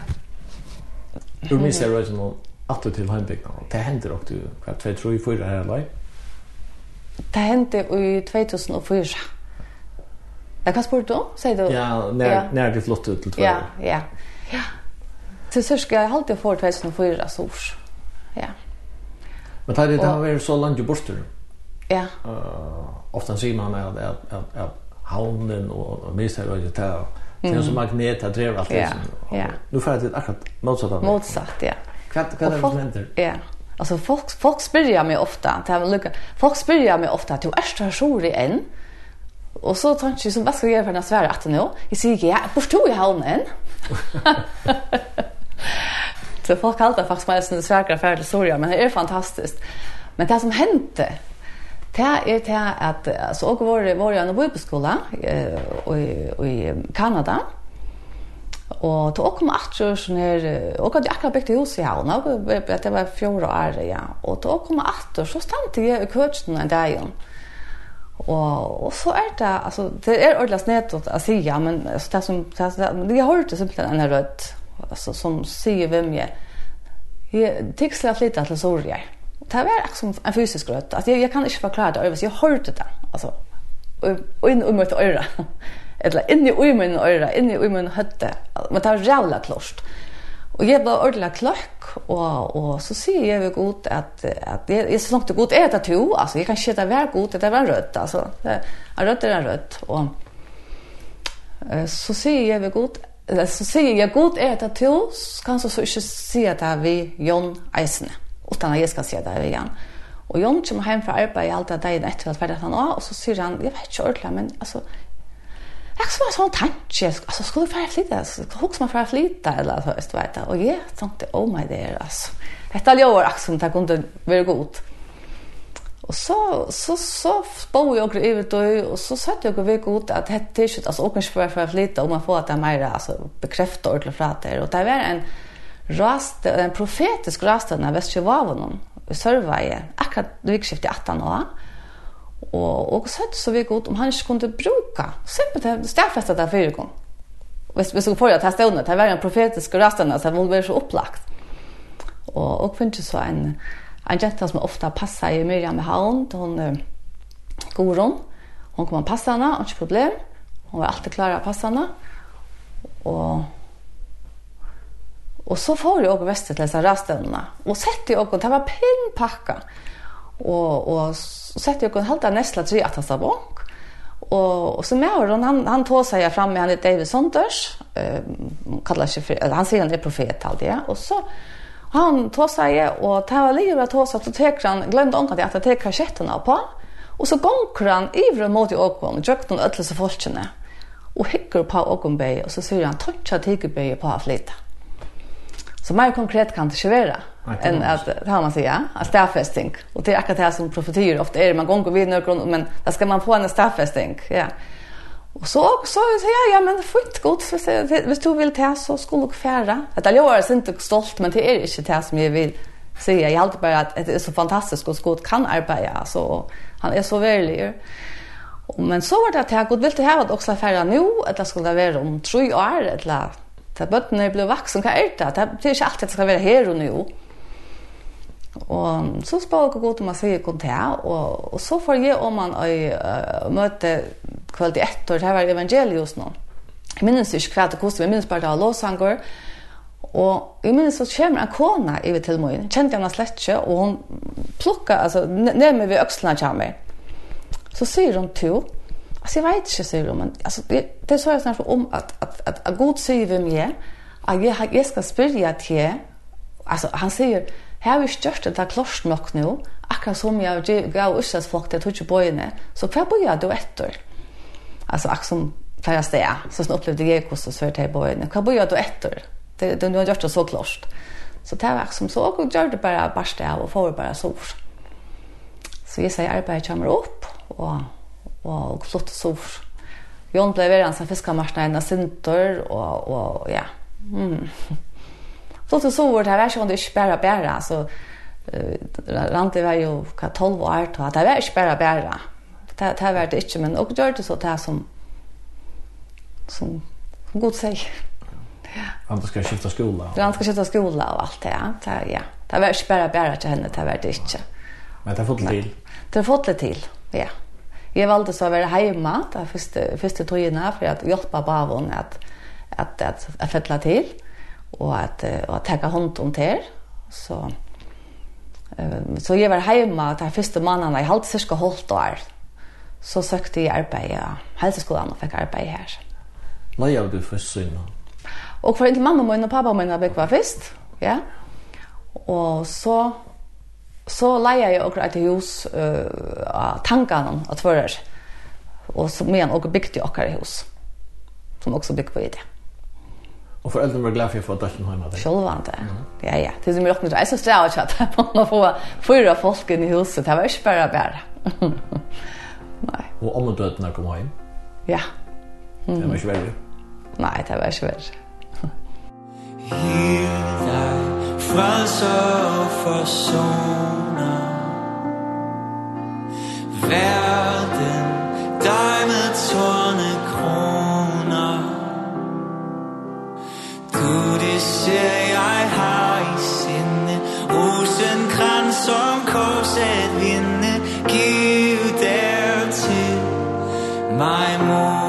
Ur minst miser Røsland, noen atter til heimbygden. Det hender også, hva, tve, tro, i fyra her, eller? Det hände i 2004. Det kan spurte du? Säger du? Ja, när, ja. när du ut till Tvärn. Ja, ja. ja. Till sörska, jag har alltid få 2004 så. Ja. Men tar det det har varit så långt i bort, Ja. Uh, ofta säger man att, att, att, att havnen och misstag och det här. Det är som magnet, att driva allt. Ja, ja. Nu får jag till akkurat motsatt av det. Motsatt, ja. Kvart, kvart är det som händer? Ja. Alltså folk folk spyrja mig ofta att har lucka. Folk spyrja mig ofta att du är så sjurig än. Och så tänker jag som vad ska jag göra för när svär att nu? Jag säger ja, förstår jag hon än. så folk kallar faktiskt mig en för det sorry, men det är fantastiskt. Men det som hände Det er det at, altså, og var, var jeg på skola eh, i, i Kanada, Og til å komme atter sånn her, og hadde akkurat bygd i Havn her, og det var fjord og ære, ja. Og til å komme atter, så stendte jeg i køtjen en dag igjen. Og, og så er det, altså, det er ordentlig snedet å si, ja, men altså, det som, det, det, jeg hørte simpelthen en rødt, altså, som sier hvem jeg, jeg tiksler flytta til sorger. Det var liksom en fysisk rött. Alltså jag, jag kan inte förklara det, jeg hørte det, altså, det alltså och og, og, og, og, og, eller inni i min øyre, inni i min høtte. Men det var rævla klost. Og jeg ble ordentlig klock og, og så sier jeg ved gott at, at jeg, jeg så langt det är er det to, altså jeg kan ikke det være god, det var rødt, altså. Det, en rødt er en rødt, og så sier jeg ved gott eller så sier jeg gott er det to, så kan jeg så ikke si at det er vi Jon Eisene, utan at jeg skal si at det er vi Og Jon kommer hjem fra arbeid i alt det dagen etter at ferdig han och og så sier han, jeg vet ikke ordentlig, men altså, Jag var sån tanke, alltså skulle fara flytta, så hooks man fara flytta eller så vet du vet och jag tänkte oh my dear alltså. Detta gör också som tack inte vara god. Och så så så spår jag över då och så satt jag och vek ut att det t-shirt alltså och kanske för att flytta om man får att det är mer alltså bekräfta ordentligt för att det och det var en rast en profetisk rast när väst var någon i Sörvaje akkurat vikskiftet 18 år. Og, og sett så vi godt om han ikke kunne bruke, simpelthen stedfeste det fire gang. Hvis, hvis du får det her under, det var en profetisk rastene, så det må være så opplagt. Og, og finnes så en, en jenta som ofte passer i Miriam i havn, hon uh, Gorun, Hon kom passa henne, ikke problem. Hon var alltid klar å passe henne. Og Og så får jeg også vestet til disse rastøvnene. Og sett jeg også, det var pinnpakka. Og, og så sett jag en halta nästla tre att han sa bok. Och och så med honom han han tog sig fram med han är David Sonders. Eh kallar sig för han säger han är profet alltid ja. Och så han tog sig och var livet att ta sig att ta han glömde onkan att ta kassetterna på. Och så går han över mot i åkon, jökte han öllelse folkene. Och hickar på åkonbej och så säger han toucha tigerbej på att flytta. Så mer konkret kan det inte vara än att det har man säga, en staffesting. Och det är akkurat det som profetier ofta är, man går vid några men där ska man få en staffesting. Ja. Och så så ja ja men fint gott så hvis du vill ta så skulle du färra. Att jag är inte stolt men det är inte det som jag vill säga. Jag alltid bara att det är så fantastiskt och skott kan arbeta så han är så värlig. Men så var det att jag gott vill det här att också färra nu att det skulle vara om tre år eller Da bøtten er blevet vaksen, hva er det? Det er ikke alltid at det skal være her og nå. Og så spør jeg godt om jeg sier kom til, og, og så får jeg om man å uh, møte kveld i ett år, det var evangeliet hos noen. Jeg minnes ikke hva det kostet, jeg minnes bare det var låsanger, Og jeg minnes så kommer en kona i til meg, kjente henne slett ikke, og hun plukker, altså, ned med ved økslene kommer. Så sier hun til, Alltså jag vet inte så men alltså det det så jag snart om att att att att god säger vem jag att jag jag ska spela till alltså han säger här är störst att det klost nog nu. Akkurat som jag gav ursas folk det tog ju bojene. Så för jag då efter. Alltså akkurat som flera steg så sen upplevde jag kost och svärte bojene. Kan boja då efter. Det det nu har gjort det så klost så det var som så. Och gjorde bara bara av, och får bara så så jag säger arbetar kommer upp. Och og flott sår. Jon ble ved hans fiskemarskene av Sintor, og, og ja. Mm. Flott sår, det var ikke om det ikke bare bare, så uh, Rante var jo hva 12 år, og det var ikke bare bare. Det, det var det ikke, men og gjør det så det som, som, som god sier. Ja. Han skal skifta skola. Han skal skifta skola og alt det. Ja. Det, ja. det var ikke bare bara til henne, det var det ikke. Men det har fått det til. Det har fått det til, ja. Jag valde så å være hemma de første, första togene för att hjelpe bavon att, att, at, att fälla til och att, och att täcka hand om til. Så, så jag var hemma de första månaderna, i hade cirka holdt år. Så sökte jag arbete, og fikk arbeid her. här. gjør du først syna? Och för inte mamma min och pappa min har byggt var först. Ja. Och så så leier jeg akkurat et hus uh, av tankene og tvører. Og så men og bygde jeg akkurat hus. Som også bygde på i det. Og foreldrene var glad for å få døtten hjemme av deg? Sjølvande, mm. ja, ja. Det som jeg åknet, jeg synes det er ikke at jeg må få fyra folk inn i huset. Det var ikke bare bare. Nei. Og om og døtten kom hjem? Ja. Mm. Det var ikke verre? Nei, det var ikke verre. Hear deg frelser og forsoner Verden, dig med tårne kroner. Du, det ser jeg har i sinne Rosen krans som korset vinde Giv dertil mig mod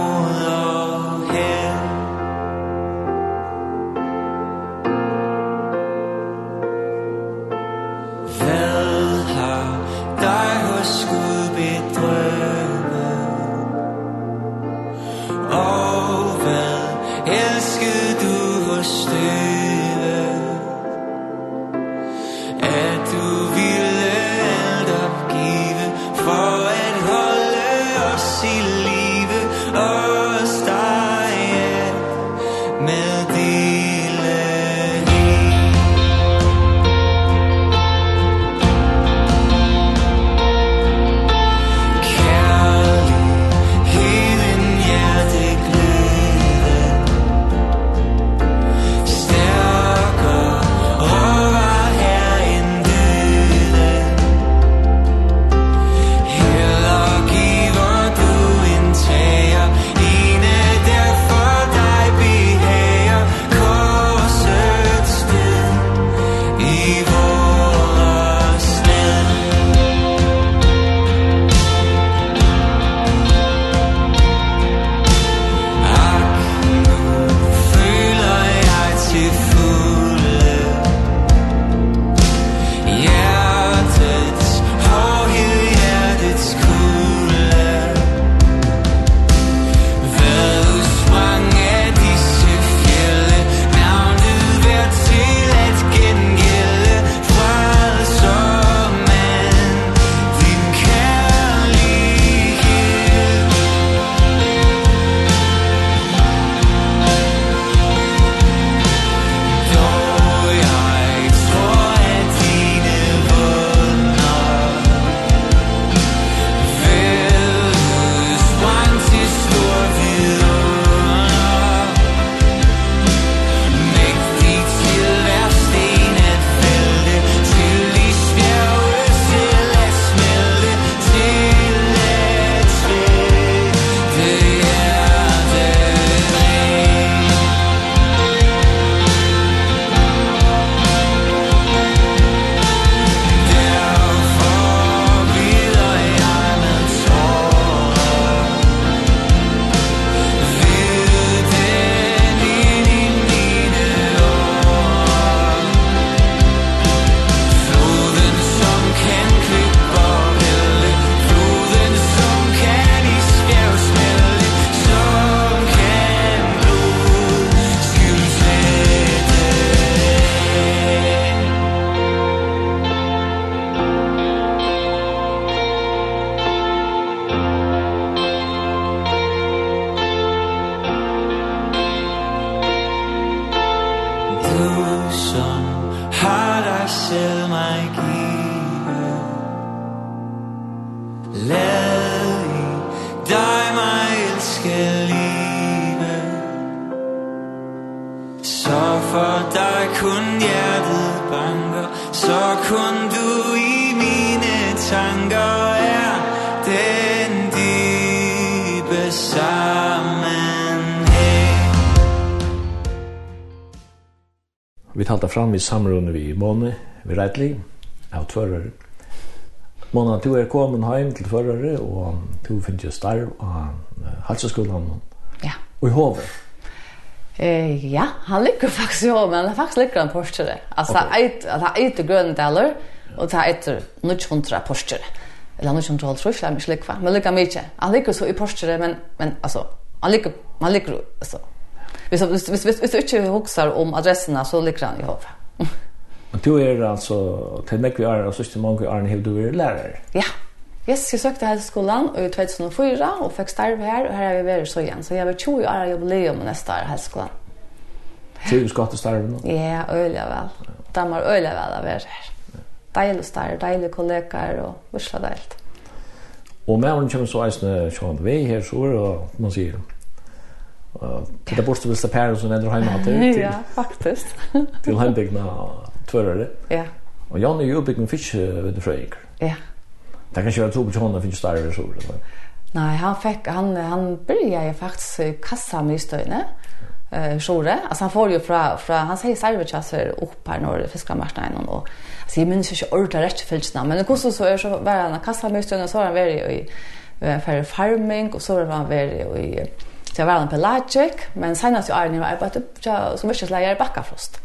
fram i samrunde vi i måned, vi rettelig, av tvørere. Mona, du er kommet hjem til tvørere, og du finner jo starv av halseskolen. Ja. Og i hovet. Eh, ja, han lykker faktiskt i men han er faktisk lykker han Alltså Altså, han er etter grønne deler, och det er etter kontra forskjere. Eller han er tror holdt trusler, men ikke. Men lykker mycket. Han lykker så i forskjere, men, men alltså han lykker, man lykker, alltså Hvis hvis hvis hvis, hvis du ikke husker om adressene så ligger han i hodet. Men du er altså til meg vi er og siste mange er hev du er lærer. Ja. Yes, jeg søkte her skolan i 2004 og fikk starve her, og her er vi vært så igjen. Så jeg var 20 år jubileum neste år her skolan. Trives godt til starve nå? Ja, øyelig vel. De har øyelig vel å være her. Deilig starve, deilig kollegaer og vursla deilig. Og med åren kommer så eisende Sean Vei her, så er det, man sier, Och titta bort så vill se Per som ändrar hemma. Ja, faktiskt. Till hembygdna tvärare. Ja. Och Jan är ju uppe med fisk vid Fröjker. Ja. Det kanske var tog på honom finns där eller så. Nej, han fick han han började faktiskt kassa med stöne. Eh Sjore, alltså han får ju från från han säger serverchasser upp här norr fiskarmarknaden och alltså jag minns inte ordet rätt fältsna men det kostar så är så var han kassa med stöne så var han väldigt i för farming och så var han väldigt i Så jeg var en pelagic, men senast jeg var jeg arbeidde som yrkesleier i Bakkafrost.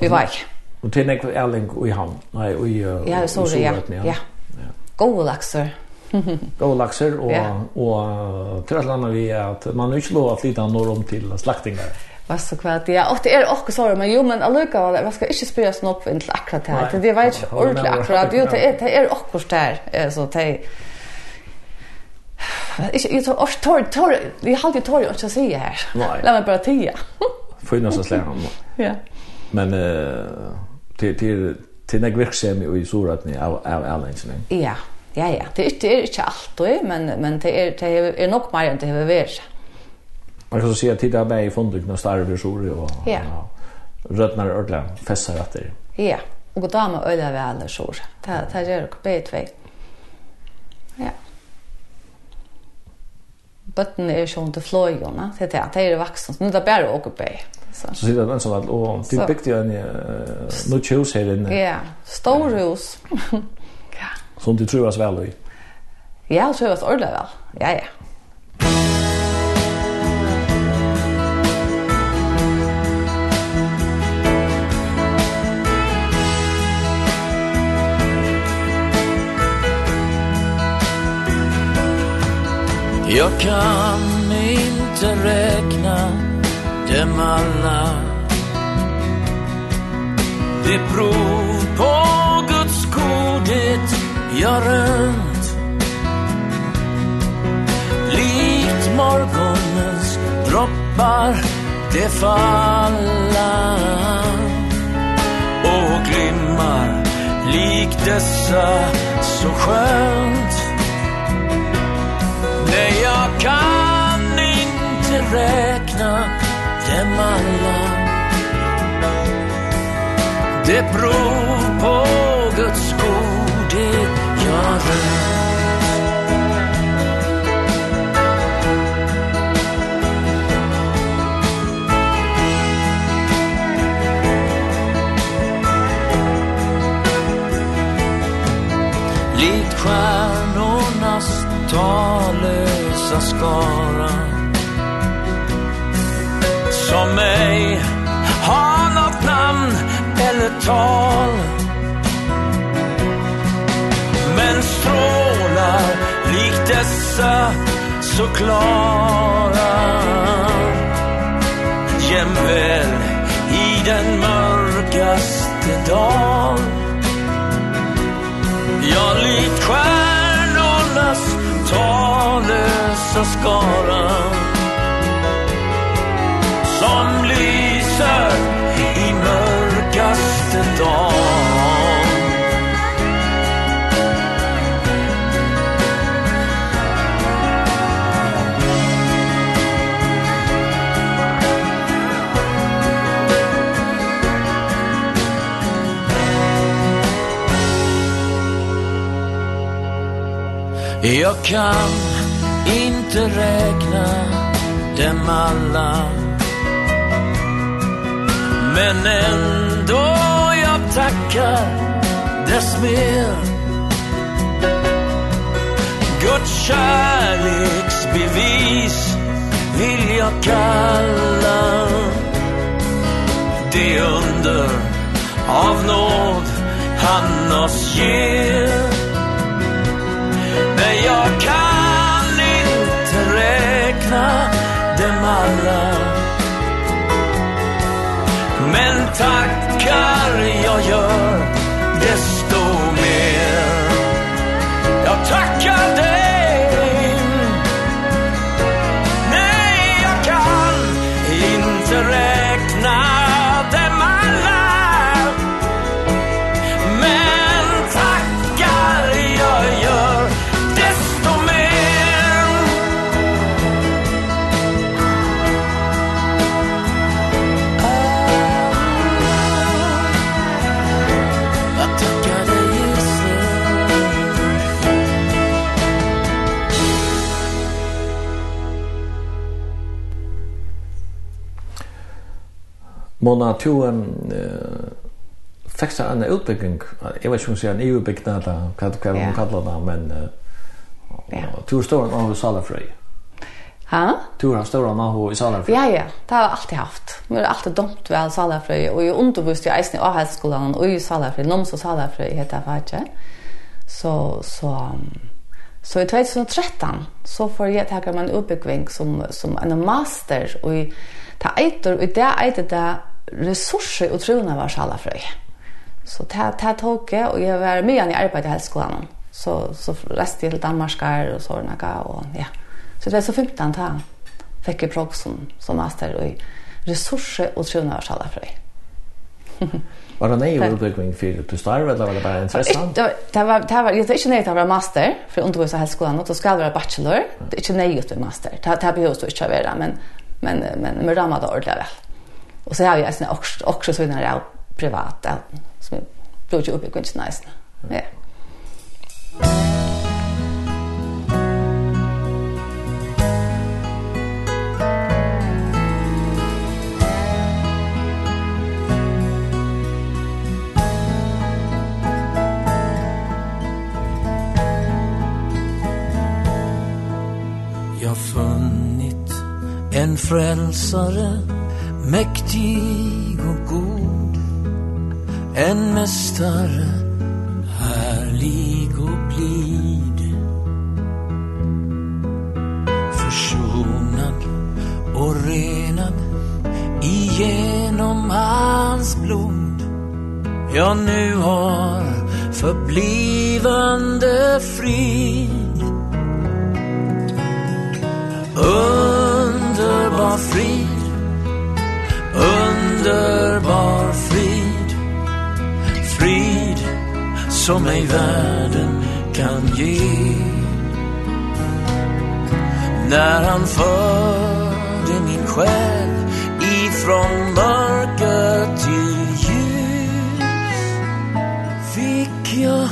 Vi var ikke. Og til nek Erling i havn? Nei, og i Ja, i Sore, ja. ja. Gode lakser. Gode lakser, og, ja. og til et eller annet vi er at man ikke lov at lite når om til slaktingar. Vad så kvart ja och det är också så men jo men alluka var vad ska inte spela snopp in till akkurat här. Det vet ju ordentligt akkurat Jo det är det är också där så det Ikke, jeg tror, års, tor, tor, vi har alltid torg ikke å si her. Nei. La meg bare tida. Fyna så slår han. Ja. Men uh, til, til, til nek virksomhet i soratni av, av erlendingen. Ja, ja, ja. Det er, det er ikke alltid, men, men det, er, det er nok mer enn det har vært. Man kan så si at tid er med i fondet når starve sore og ja. rødnar ordentlig fester etter. Ja, og damer øyla vel sore. Det, det gjør dere begge tvei. Ja bøtten er sånn til fløyene, til det, det er vaksen, så det er bare å gå på. Så sier det den sånn at, og de bygde jo en nødt hus her inne. Ja, stor hus. Som de tror oss vel i. Ja, tror oss ordentlig vel, ja, ja. Jag kan inte räkna dem alla. Det prov på Guds godhet. Jag rönt Likt morgonens droppar. Det falla Och glimmar likt dessa så skönt. räkna dem alla. Det beror på Guds godhet jag rör Likt stjärnornas tallösa skara som mig. Har något namn eller tal. Men strålar likt dessa så klara. Jämväl i den mörkaste dag Ja, likt stjärnornas tallösa skara. lyser i mörkaste dag. Jag kan inte räkna dem alla. Men ändå jag tackar dess mer. Guds kärleksbevis vill jag kalla Det under av nåd han oss ger. Men jag kan inte räkna dem alla. Men tackar jag gör desto mer. Jag tackar dig. Mona to um uh, fikk seg en utbygging. Jeg vet ikke om jeg sier en EU-bygging eller hva man kaller det, men uh, to er stående av Salafrøy. Ha? To er stående av Salafrøy. Ja, ja, det har jeg alltid haft. Nå er alltid dumt ved Salafrøy, og jeg undervist i eisen i Åhelskolen og i Salafrøy, Noms og Salafrøy heter jeg faktisk. Så, så, så i 2013 så får jeg takke meg en utbygging som, som en master, og i, det eiter, og det eiter det resurser och trona var alla för. Så det det tog jag och jag var med i arbete i helskolan. Så så reste till Danmarskar och så några och ja. Så det var så 15 ta fick jag prox som som master og resurser och trona var alla för. Var det nej vill bygga för du startar eller var det bara intressant? Det var det var jag inte nej det var master för undervisa helskolan. och då ska det vara bachelor. Det är inte nej att master. Det här behövs då inte vara men men men med ramar det ordentligt väl. Och så har jag alltså också också så den där privata som jag ju uppe ganska nice. Ja. Jag funnit en frälsare mäktig och god En mästare härlig och blid. Försonad och renad Igenom hans blod. Jag nu har förblivande frid. Underbar frid underbar frid. Frid som ej världen kan ge När han förde min själ ifrån mörker till ljus Fick jag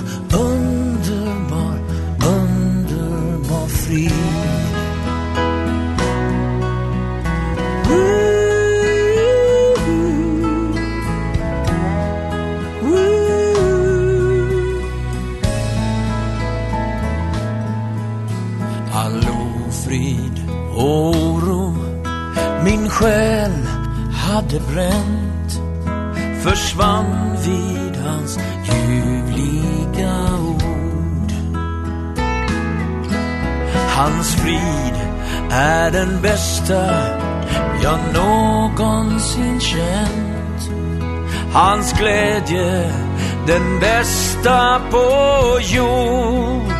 hade bränt Försvann vid hans ljuvliga ord. Hans frid är den bästa jag någonsin känt. Hans glädje den bästa på jord.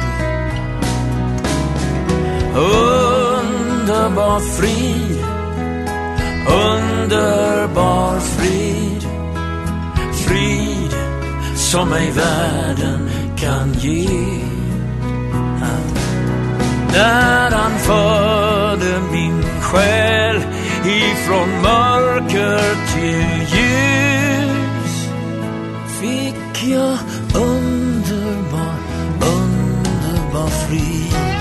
Underbar frid Underbar frid. Frid som ej världen kan ge När han förde min själ Ifrån mörker till ljus Fick jag underbar, underbar frid.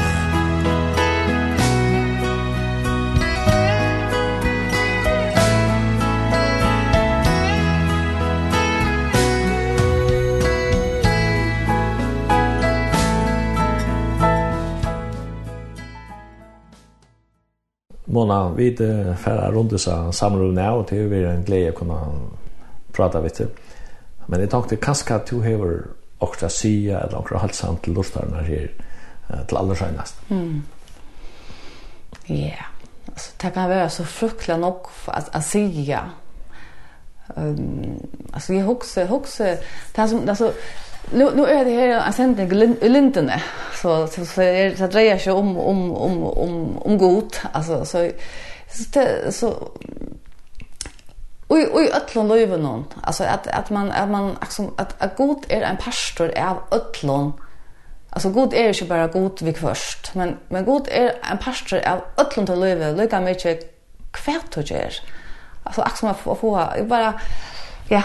Mona, vi er färra runt dessa samråd nu og det är ju en glede å kunne prate vid det. Men jeg tenkte, kanske att du har också att säga eller också att hälsa till lustarna här til aller skönast. Mm. Ja, yeah. altså, det kan være så fruktligt nog att, att säga. Um, alltså jag huxar, huxar, det som, alltså Nu nu är det här en sändning i Lindene så så så är det drejer sig om om om om om god alltså så så så Oj oj öllon löven någon. Alltså att att man att man liksom att att god är en pastor är av öllon. Alltså god är ju bara god vid först, men men god är en pastor av öllon till löven, lika mycket kvärt och ger. Alltså att man får få bara ja,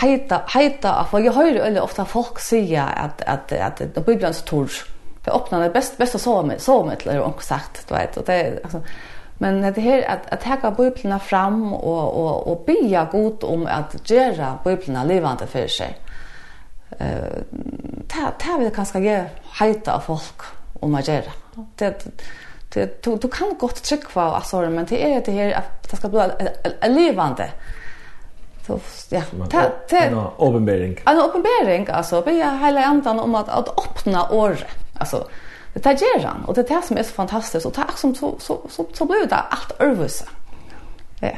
heita heita för jag hör eller ofta folk säga att att att det blir så stor det öppnar det bäst bästa sova med sova med eller och sagt du vet och det alltså men det här att att ta biblarna fram och och och be god om att göra biblarna levande för sig. Eh uh, ta ta vi kanske ge heita folk om att göra. Det det du, du kan gott trycka alltså men det är det här att det ska bli levande. Så ja. Ta ta uppenbarelse. En uppenbarelse alltså be jag hela andan om att att öppna år. Alltså det tar ger han och det tar som är så fantastiskt och tack som så så så så blir det allt örvus. Ja.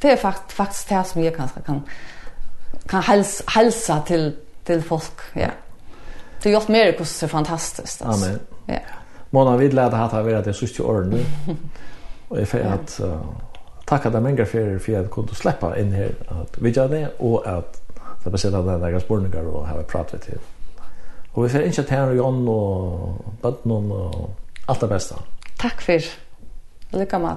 Det är faktiskt faktiskt det som jag kanske kan kan hals hälsa till till folk, ja. Det gjort mer hur så fantastiskt alltså. Amen. Ja. Mona vid lärde att ha varit det sista året nu. Och jag får att tacka dig många för för att kunna släppa in här att vi gör det och att det att sätta den där spårningar och ha ett prat med till. Och vi får inte ta och Jon och Badnon och allt det bästa. Tack för. Lycka med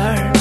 här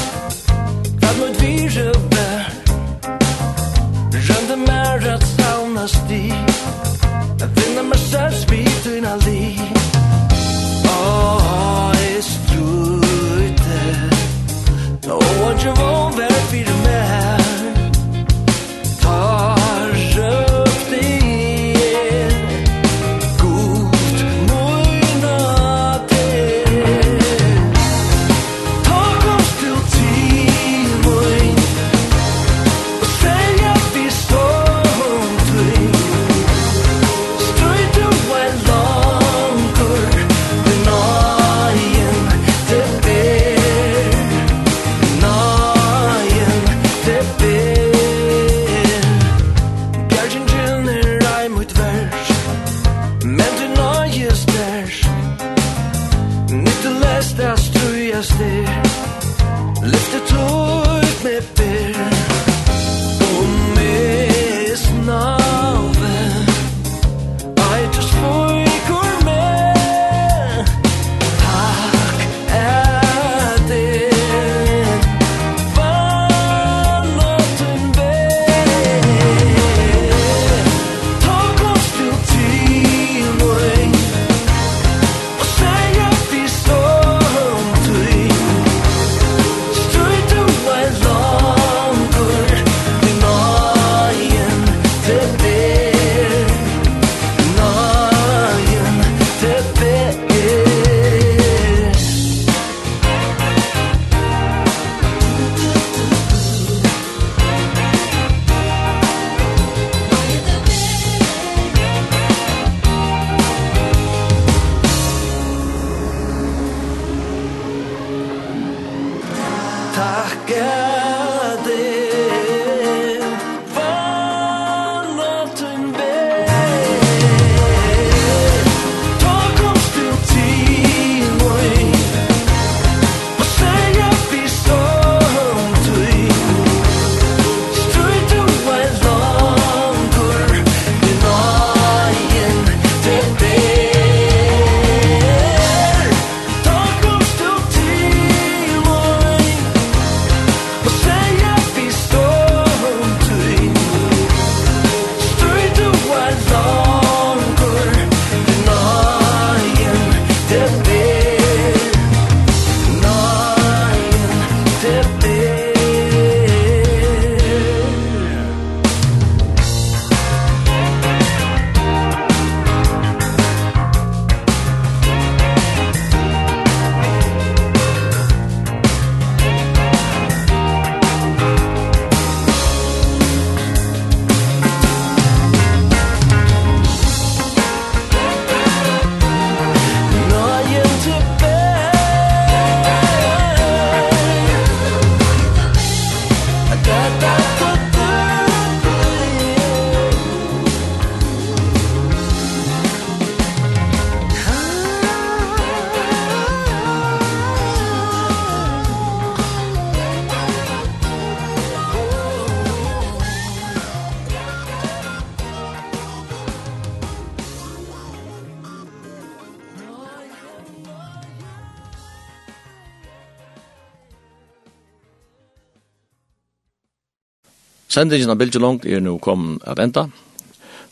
Sendingen av Bilge Langt er nå kom at enda,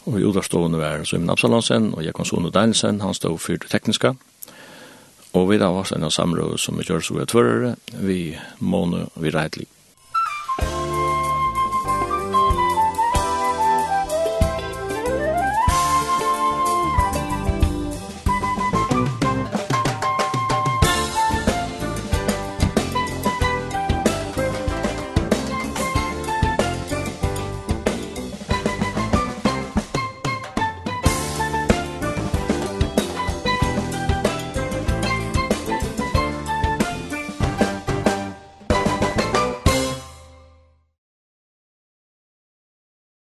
og i udarstående var Søymen Absalonsen og Jekon Sone Danielsen, han stod for det tekniske, og vi da var en samråd som vi gjør så vi er tvørere, vi måne, vi reitlig.